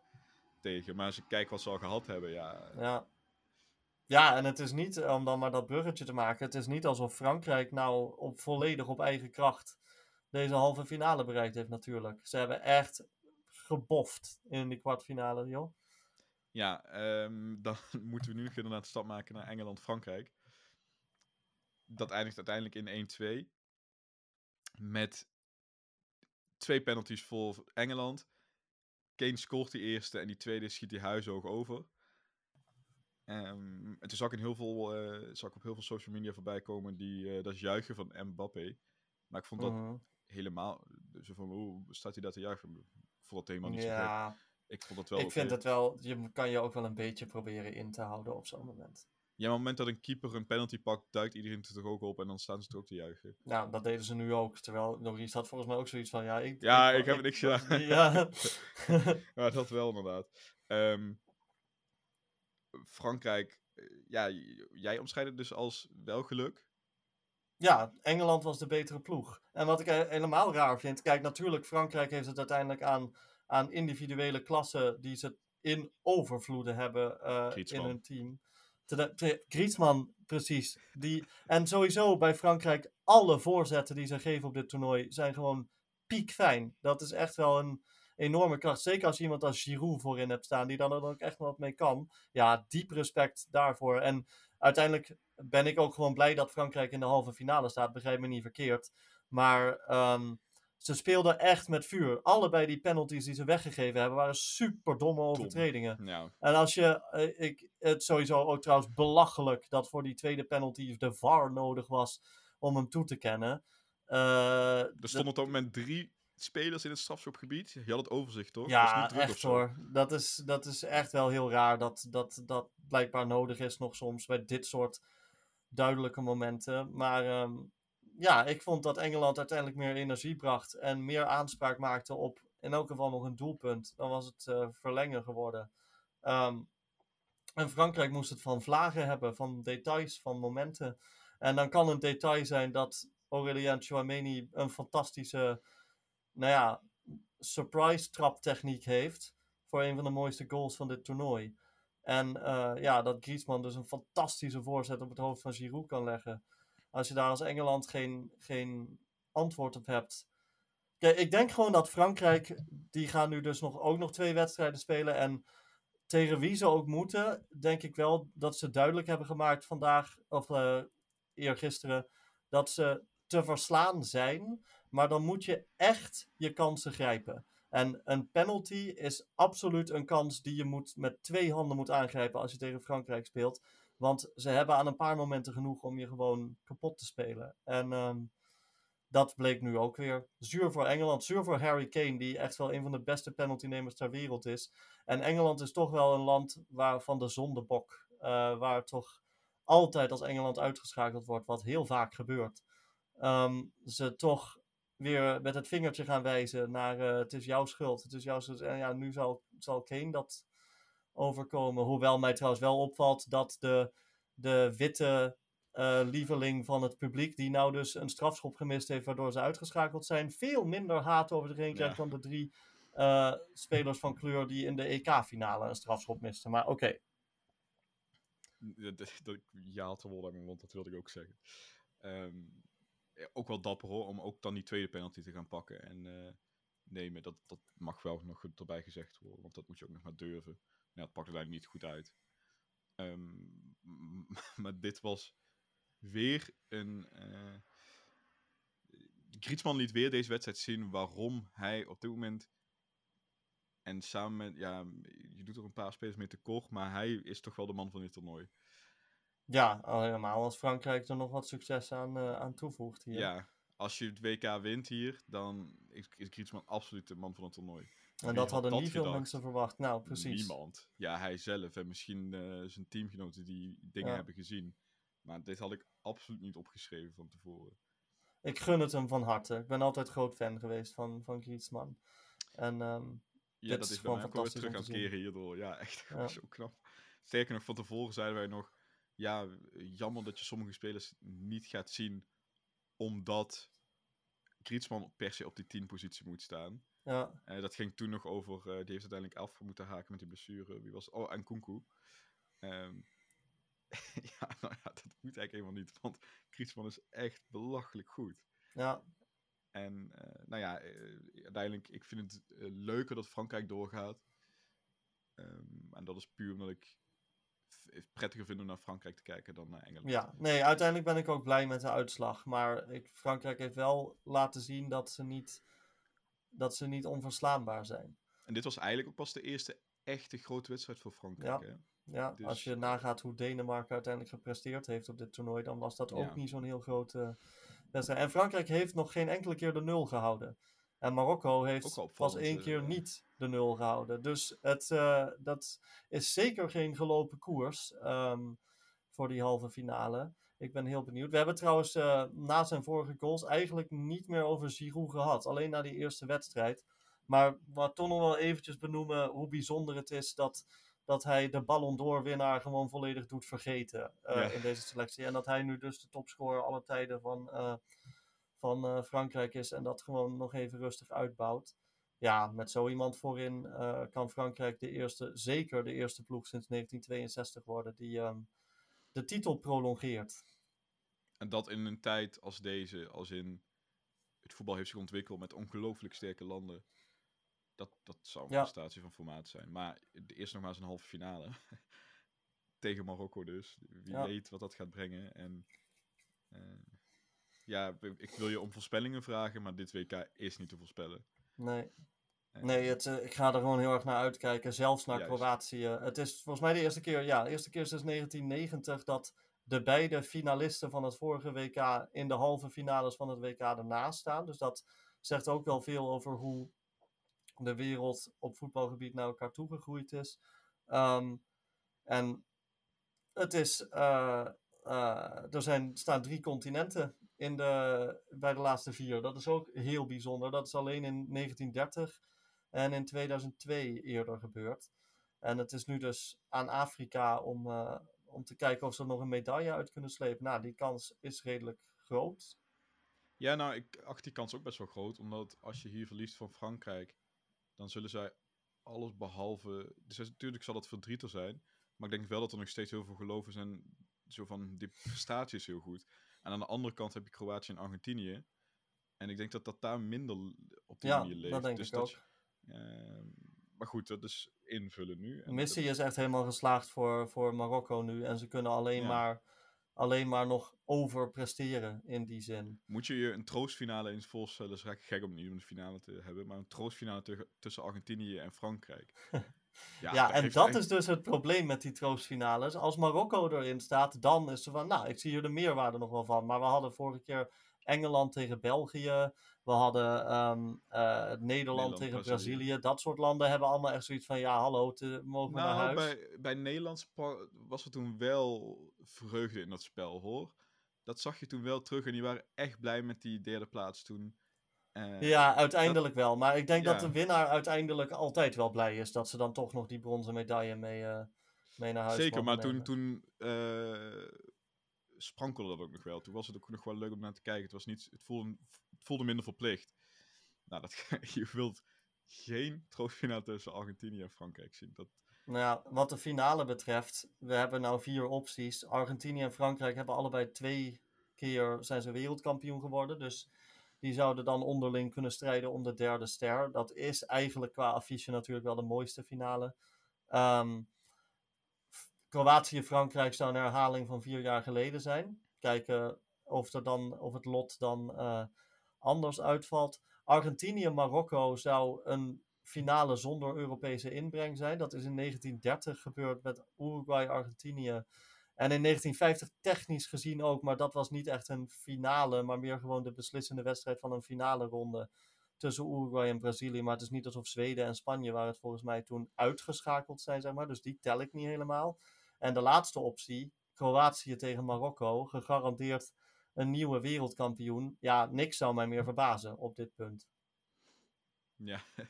tegen. Maar als ik kijk wat ze al gehad hebben, ja... ja. Ja, en het is niet, eh, om dan maar dat bruggetje te maken, het is niet alsof Frankrijk nou op, volledig op eigen kracht deze halve finale bereikt heeft natuurlijk. Ze hebben echt geboft in die kwartfinale, joh. Ja, ehm, dan moeten we nu nog inderdaad de stap maken naar Engeland-Frankrijk. Dat eindigt uiteindelijk in 1-2. Met twee penalties voor Engeland. Kane scoort die eerste en die tweede schiet hij huishoog over. Ehm, en toen zag ik, in heel veel, eh, zag ik op heel veel social media voorbij komen die, eh, dat juichen van Mbappé. Maar ik vond dat Mhm. helemaal... Zo van, hoe staat hij daar te juichen? Ik vond dat helemaal niet zo gek. Ik vond dat wel ik vind het wel, je kan je ook wel een beetje proberen in te houden op zo'n moment. Ja, op het moment dat een keeper een penalty pakt, duikt iedereen er toch ook op en dan staan ze er ook te juichen. Nou, dat deden ze nu ook. Terwijl Maurice had volgens mij ook zoiets van, ja, ik... Ja, ik heb niks gedaan. Ja. Ja, dat wel inderdaad. Ehm, Frankrijk, eh, ja, jij omschrijft het dus als wel geluk. ja, Engeland was de betere ploeg. En wat ik he- helemaal raar vind, kijk, natuurlijk, Frankrijk heeft het uiteindelijk aan, aan individuele klassen die ze in overvloeden hebben eh, in hun team. Te- Griezmann, precies. Die, en sowieso bij Frankrijk, alle voorzetten die ze geven op dit toernooi zijn gewoon piekfijn. Dat is echt wel een enorme kracht. Zeker als je iemand als Giroud voorin hebt staan, die dan er ook echt wat mee kan. Ja, diep respect daarvoor. En uiteindelijk ben ik ook gewoon blij dat Frankrijk in de halve finale staat. Begrijp me niet verkeerd. Maar ehm, ze speelden echt met vuur. Allebei die penalties die ze weggegeven hebben, waren super domme overtredingen. En als je, eh, ik, het sowieso ook trouwens belachelijk dat voor die tweede penalty de VAR nodig was om hem toe te kennen. Eh, er stonden op dat moment drie spelers in het strafschopgebied. Je had het overzicht, toch? Ja, echt hoor. Dat is, dat is echt wel heel raar dat, dat dat blijkbaar nodig is nog soms bij dit soort duidelijke momenten. Maar ehm, ja, ik vond dat Engeland uiteindelijk meer energie bracht en meer aanspraak maakte op in elk geval nog een doelpunt. Dan was het uh, verlengen geworden. Ehm, en Frankrijk moest het van vlagen hebben, van details, van momenten. En dan kan een detail zijn dat Aurélien Chouameni een fantastische, nou ja, surprise traptechniek heeft. Voor een van de mooiste goals van dit toernooi. En uh, ja, dat Griezmann dus een fantastische voorzet op het hoofd van Giroud kan leggen. Als je daar als Engeland geen, geen antwoord op hebt. Kijk, ik denk gewoon dat Frankrijk, die gaan nu dus nog, ook nog twee wedstrijden spelen. En tegen wie ze ook moeten, denk ik wel dat ze duidelijk hebben gemaakt vandaag, of uh, eergisteren, dat ze te verslaan zijn. Maar dan moet je echt je kansen grijpen. En een penalty is absoluut een kans die je moet, met twee handen moet aangrijpen als je tegen Frankrijk speelt. Want ze hebben aan een paar momenten genoeg om je gewoon kapot te spelen. En um, dat bleek nu ook weer. Zuur voor Engeland, zuur voor Harry Kane, die echt wel een van de beste penaltynemers ter wereld is. En Engeland is toch wel een land waar, van de zondebok, uh, waar toch altijd als Engeland uitgeschakeld wordt, wat heel vaak gebeurt, um, ze toch weer met het vingertje gaan wijzen naar uh, het is jouw schuld, het is jouw schuld. En ja, nu zal, zal Kane dat overkomen. Hoewel mij trouwens wel opvalt dat de, de witte uh, lieveling van het publiek, die nou dus een strafschop gemist heeft, waardoor ze uitgeschakeld zijn, veel minder haat over zich heen krijgt dan de drie uh, spelers van kleur die in de EK-finale een strafschop misten. Maar oké. Okay. Ja te worden mond, dat wilde ik ook zeggen. Um, ook wel dapper hoor, om ook dan die tweede penalty te gaan pakken en uh, nemen. Dat, dat mag wel nog erbij gezegd worden, want dat moet je ook nog maar durven. Ja, het pakt er eigenlijk niet goed uit. Um, maar dit was weer een. Uh, Griezmann liet weer deze wedstrijd zien waarom hij op dit moment. En samen met. Ja, je doet er een paar spelers mee tekort, maar hij is toch wel de man van dit toernooi. Ja, al helemaal als Frankrijk er nog wat succes aan, uh, aan toevoegt hier. Ja, als je het WK wint hier, dan is, is Griezmann absoluut de man van het toernooi. En dat hadden niet veel mensen verwacht. Nou, precies. Niemand. Ja, hij zelf en misschien uh, zijn teamgenoten die dingen ja. hebben gezien. Maar dit had ik absoluut niet opgeschreven van tevoren. Ik gun het hem van harte. Ik ben altijd groot fan geweest van, van Griezmann. En um, ja, dat is, is gewoon fantastisch terug aan het keren hierdoor. Ja, echt ja. zo knap. Sterker nog, van tevoren zeiden wij nog... Ja, jammer dat je sommige spelers niet gaat zien... omdat Griezmann per se op die 10 positie moet staan. Ja. Uh, dat ging toen nog over... Uh, die heeft uiteindelijk af moeten haken met die blessure. Wie was... Oh, en Kunku. Um, ja, nou ja, dat moet eigenlijk helemaal niet. Want Griezmann is echt belachelijk goed. Ja. En uh, nou ja, uiteindelijk, ik vind het leuker dat Frankrijk doorgaat. Um, en dat is puur omdat ik het prettiger vind om naar Frankrijk te kijken dan naar Engeland. Ja, nee, uiteindelijk ben ik ook blij met de uitslag. Maar ik, Frankrijk heeft wel laten zien dat ze, niet, dat ze niet onverslaanbaar zijn. En dit was eigenlijk ook pas de eerste echte grote wedstrijd voor Frankrijk. Ja. Hè? Ja, dus... als je nagaat hoe Denemarken uiteindelijk gepresteerd heeft op dit toernooi, dan was dat ook niet zo'n heel grote wedstrijd. En Frankrijk heeft nog geen enkele keer de nul gehouden. En Marokko heeft pas één keer uh, niet de nul gehouden. Dus het, uh, dat is zeker geen gelopen koers um, voor die halve finale. Ik ben heel benieuwd. We hebben trouwens uh, na zijn vorige goals eigenlijk niet meer over Giroud gehad. Alleen na die eerste wedstrijd. Maar wat toch nog wel eventjes benoemen hoe bijzonder het is dat dat hij de Ballon d'Or winnaar gewoon volledig doet vergeten uh, ja. in deze selectie. En dat hij nu dus de topscorer alle tijden van, uh, van Frankrijk is en dat gewoon nog even rustig uitbouwt. Ja, met zo iemand voorin kan Frankrijk de eerste, zeker de eerste ploeg sinds 1962 worden die um, de titel prolongeert. En dat in een tijd als deze, als in het voetbal heeft zich ontwikkeld met ongelooflijk sterke landen dat, dat zou een ja. prestatie van formaat zijn. Maar eerst nog maar eens een halve finale. Tegen Marokko dus. Wie ja. weet wat dat gaat brengen. En uh, ja, ik wil je om voorspellingen vragen, maar dit WK is niet te voorspellen. Nee. Nee, het, uh, ik ga er gewoon heel erg naar uitkijken. Zelfs naar juist. Kroatië. Het is volgens mij de eerste keer, ja, de eerste keer sinds 1990 dat de beide finalisten van het vorige WK in de halve finales van het WK ernaast staan. Dus dat Zegt ook wel veel over hoe de wereld op voetbalgebied naar elkaar toegegroeid is. Ehm, en het is, uh, uh, er zijn, staan drie continenten in de, bij de laatste vier. Dat is ook heel bijzonder. Dat is alleen in 1930 en in 2002 eerder gebeurd. En het is nu dus aan Afrika om, uh, om te kijken of ze er nog een medaille uit kunnen slepen. Nou, die kans is redelijk groot. Ja, nou, ik acht die kans ook best wel groot. Omdat als je hier verliest van Frankrijk, dan zullen zij alles behalve. Dus natuurlijk zal dat verdrietig zijn. Maar ik denk wel dat er nog steeds heel veel geloven zijn. Zo van, die prestatie is heel goed. En aan de andere kant heb je Kroatië en Argentinië. En ik denk dat dat daar minder op die ja, manier leeft. dat denk dus ik dat, ook. Maar goed, dat is invullen nu. Missie is echt helemaal geslaagd voor, voor Marokko nu. En ze kunnen alleen, Ja. maar, alleen maar nog overpresteren in die zin. Moet je je een troostfinale eens voorstellen? Dat is eigenlijk gek om niet om de finale te hebben. Maar een troostfinale tussen Argentinië en Frankrijk. Ja, en dat echt- is dus het probleem met die troostfinales. Als Marokko erin staat, dan is er van, nou, ik zie hier de meerwaarde nog wel van. Maar we hadden vorige keer Engeland tegen België. We hadden ehm, eh, Nederland, tegen Brazilië. Brazilië. Dat soort landen hebben allemaal echt zoiets van, ja, hallo, te, mogen we naar Nou, huis? bij, bij Nederlands pa- was er toen wel vreugde in dat spel, hoor. Dat zag je toen wel terug en die waren echt blij met die derde plaats toen. Eh, Ja, uiteindelijk wel. Maar ik denk dat de winnaar uiteindelijk altijd wel blij is dat ze dan toch nog die bronzen medaille mee, eh, mee naar huis Zeker, maar toen, nemen. toen sprankelde dat ook nog wel. Toen was het ook nog wel leuk om naar te kijken. Het, was niet, het, voelde, voelde minder verplicht. Nou, dat, je wilt geen troostfinale tussen Argentinië en Frankrijk zien. Dat, Nou ja, wat de finale betreft, we hebben nou vier opties. Argentinië en Frankrijk hebben allebei twee keer zijn ze wereldkampioen geworden. Dus die zouden dan onderling kunnen strijden om de derde ster. Dat is eigenlijk qua affiche natuurlijk wel de mooiste finale. Ehm, Kroatië-Frankrijk zou een herhaling van vier jaar geleden zijn. Kijken of, er dan, of het lot dan eh, anders uitvalt. Argentinië-Marokko zou een finale zonder Europese inbreng zijn. Dat is in 1930 gebeurd met Uruguay-Argentinië. En in 1950 technisch gezien ook, maar dat was niet echt een finale, maar meer gewoon de beslissende wedstrijd van een finale ronde tussen Uruguay en Brazilië. Maar het is niet alsof Zweden en Spanje, waar het volgens mij toen uitgeschakeld zijn, zeg maar. Dus die tel ik niet helemaal. En de laatste optie, Kroatië tegen Marokko, gegarandeerd een nieuwe wereldkampioen. Ja, niks zou mij meer verbazen op dit punt. ja,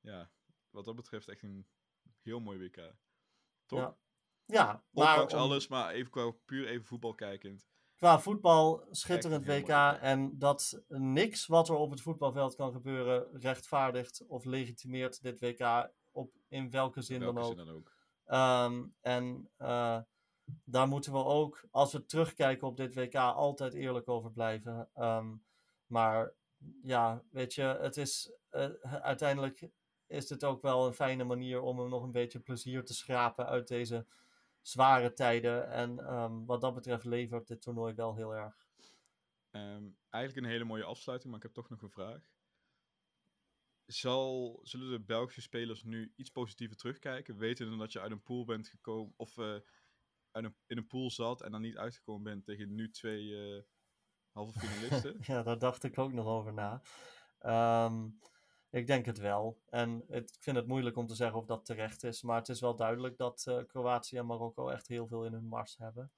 ja, wat dat betreft echt een heel mooi WK. Toch? Ja. Ja, maar om- alles, maar even qua puur even voetbal kijkend. qua voetbal schitterend mooi WK. En dat niks wat er op het voetbalveld kan gebeuren rechtvaardigt of legitimeert dit WK op in welke zin In welke dan ook. zin dan ook. Ehm, en eh, daar moeten we ook, als we terugkijken op dit WK, altijd eerlijk over blijven. Ehm, maar ja, weet je, het is eh, uiteindelijk is het ook wel een fijne manier om hem nog een beetje plezier te schrapen uit deze zware tijden. En ehm, wat dat betreft levert dit toernooi wel heel erg. Ehm, eigenlijk een hele mooie afsluiting, maar ik heb toch nog een vraag. Zal, zullen de Belgische spelers nu iets positiever terugkijken, wetende dat je uit een pool bent gekomen, of eh, een, in een pool zat en dan niet uitgekomen bent tegen nu twee eh, halve finalisten? Ja, daar dacht ik ook nog over na. Ehm, ik denk het wel. En het, ik vind het moeilijk om te zeggen of dat terecht is. Maar het is wel duidelijk dat eh, Kroatië en Marokko echt heel veel in hun mars hebben.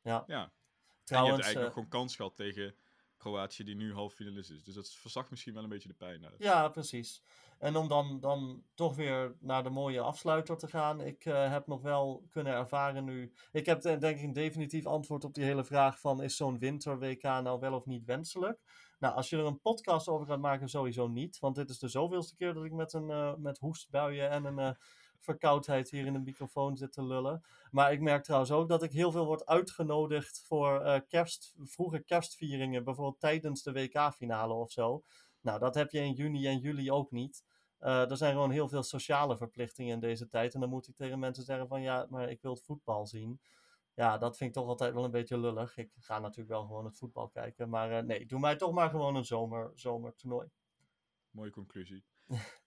Ja, ja. En je trouwens. hebt eigenlijk eh, nog gewoon kans gehad tegen Kroatië, die nu halve finalist is. Dus dat verzacht misschien wel een beetje de pijn uit. Ja, precies. En om dan, dan toch weer naar de mooie afsluiter te gaan. Ik eh, heb nog wel kunnen ervaren nu. Ik heb eh, denk ik een definitief antwoord op die hele vraag van is zo'n winter-WK nou wel of niet wenselijk? Nou, als je er een podcast over gaat maken, sowieso niet. Want dit is de zoveelste keer dat ik met, een, eh, met hoestbuien en een verkoudheid hier in de microfoon zit te lullen. Maar ik merk trouwens ook dat ik heel veel word uitgenodigd voor eh, kerst, vroege kerstvieringen. Bijvoorbeeld tijdens de WK-finale of zo. Nou, dat heb je in juni en juli ook niet. Eh, er zijn gewoon heel veel sociale verplichtingen in deze tijd. En dan moet ik tegen mensen zeggen van ja, maar ik wil het voetbal zien. Ja, dat vind ik toch altijd wel een beetje lullig. Ik ga natuurlijk wel gewoon het voetbal kijken. Maar eh, nee, doe mij toch maar gewoon een zomer, zomertoernooi. Mooie conclusie.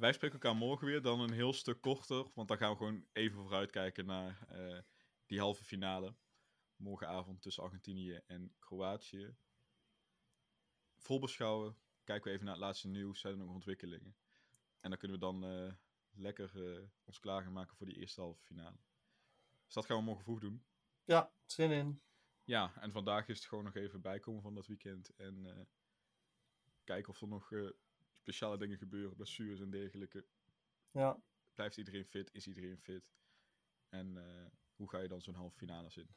Wij spreken elkaar morgen weer, dan een heel stuk korter. Want dan gaan we gewoon even vooruitkijken naar eh, die halve finale. Morgenavond tussen Argentinië en Kroatië. Vol beschouwen. kijken we even naar het laatste nieuws. Zijn er nog ontwikkelingen? En dan kunnen we dan eh, lekker eh, ons klaar gaan maken voor die eerste halve finale. Dus dat gaan we morgen vroeg doen. Ja, zin in. Ja, en vandaag is het gewoon nog even bijkomen van dat weekend. En kijken of er nog speciale dingen gebeuren, blessures en dergelijke. Ja, Blijft iedereen fit? Is iedereen fit? En eh, hoe ga je dan zo'n halve finale in?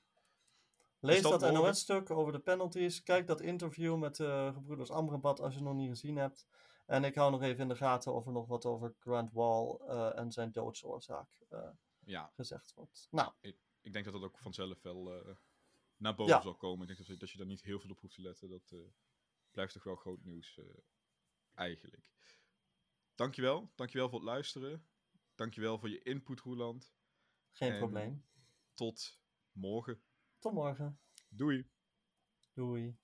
lees dat? NOS-stuk over de penalties. Kijk dat interview met de gebroeders Amrabat als je het nog niet gezien hebt. En ik hou nog even in de gaten of er nog wat over Grant Wall eh, en zijn doodsoorzaak Ja, gezegd wordt. Nou, ik denk dat dat ook vanzelf wel naar boven Ja. zal komen. Ik denk dat, je- dat je daar niet heel veel op hoeft te letten. Dat blijft toch wel groot nieuws eigenlijk. Dankjewel. Dankjewel voor het luisteren. Dankjewel voor je input, Roeland. geen En- probleem. Tot morgen. Tot morgen. Doei. Doei.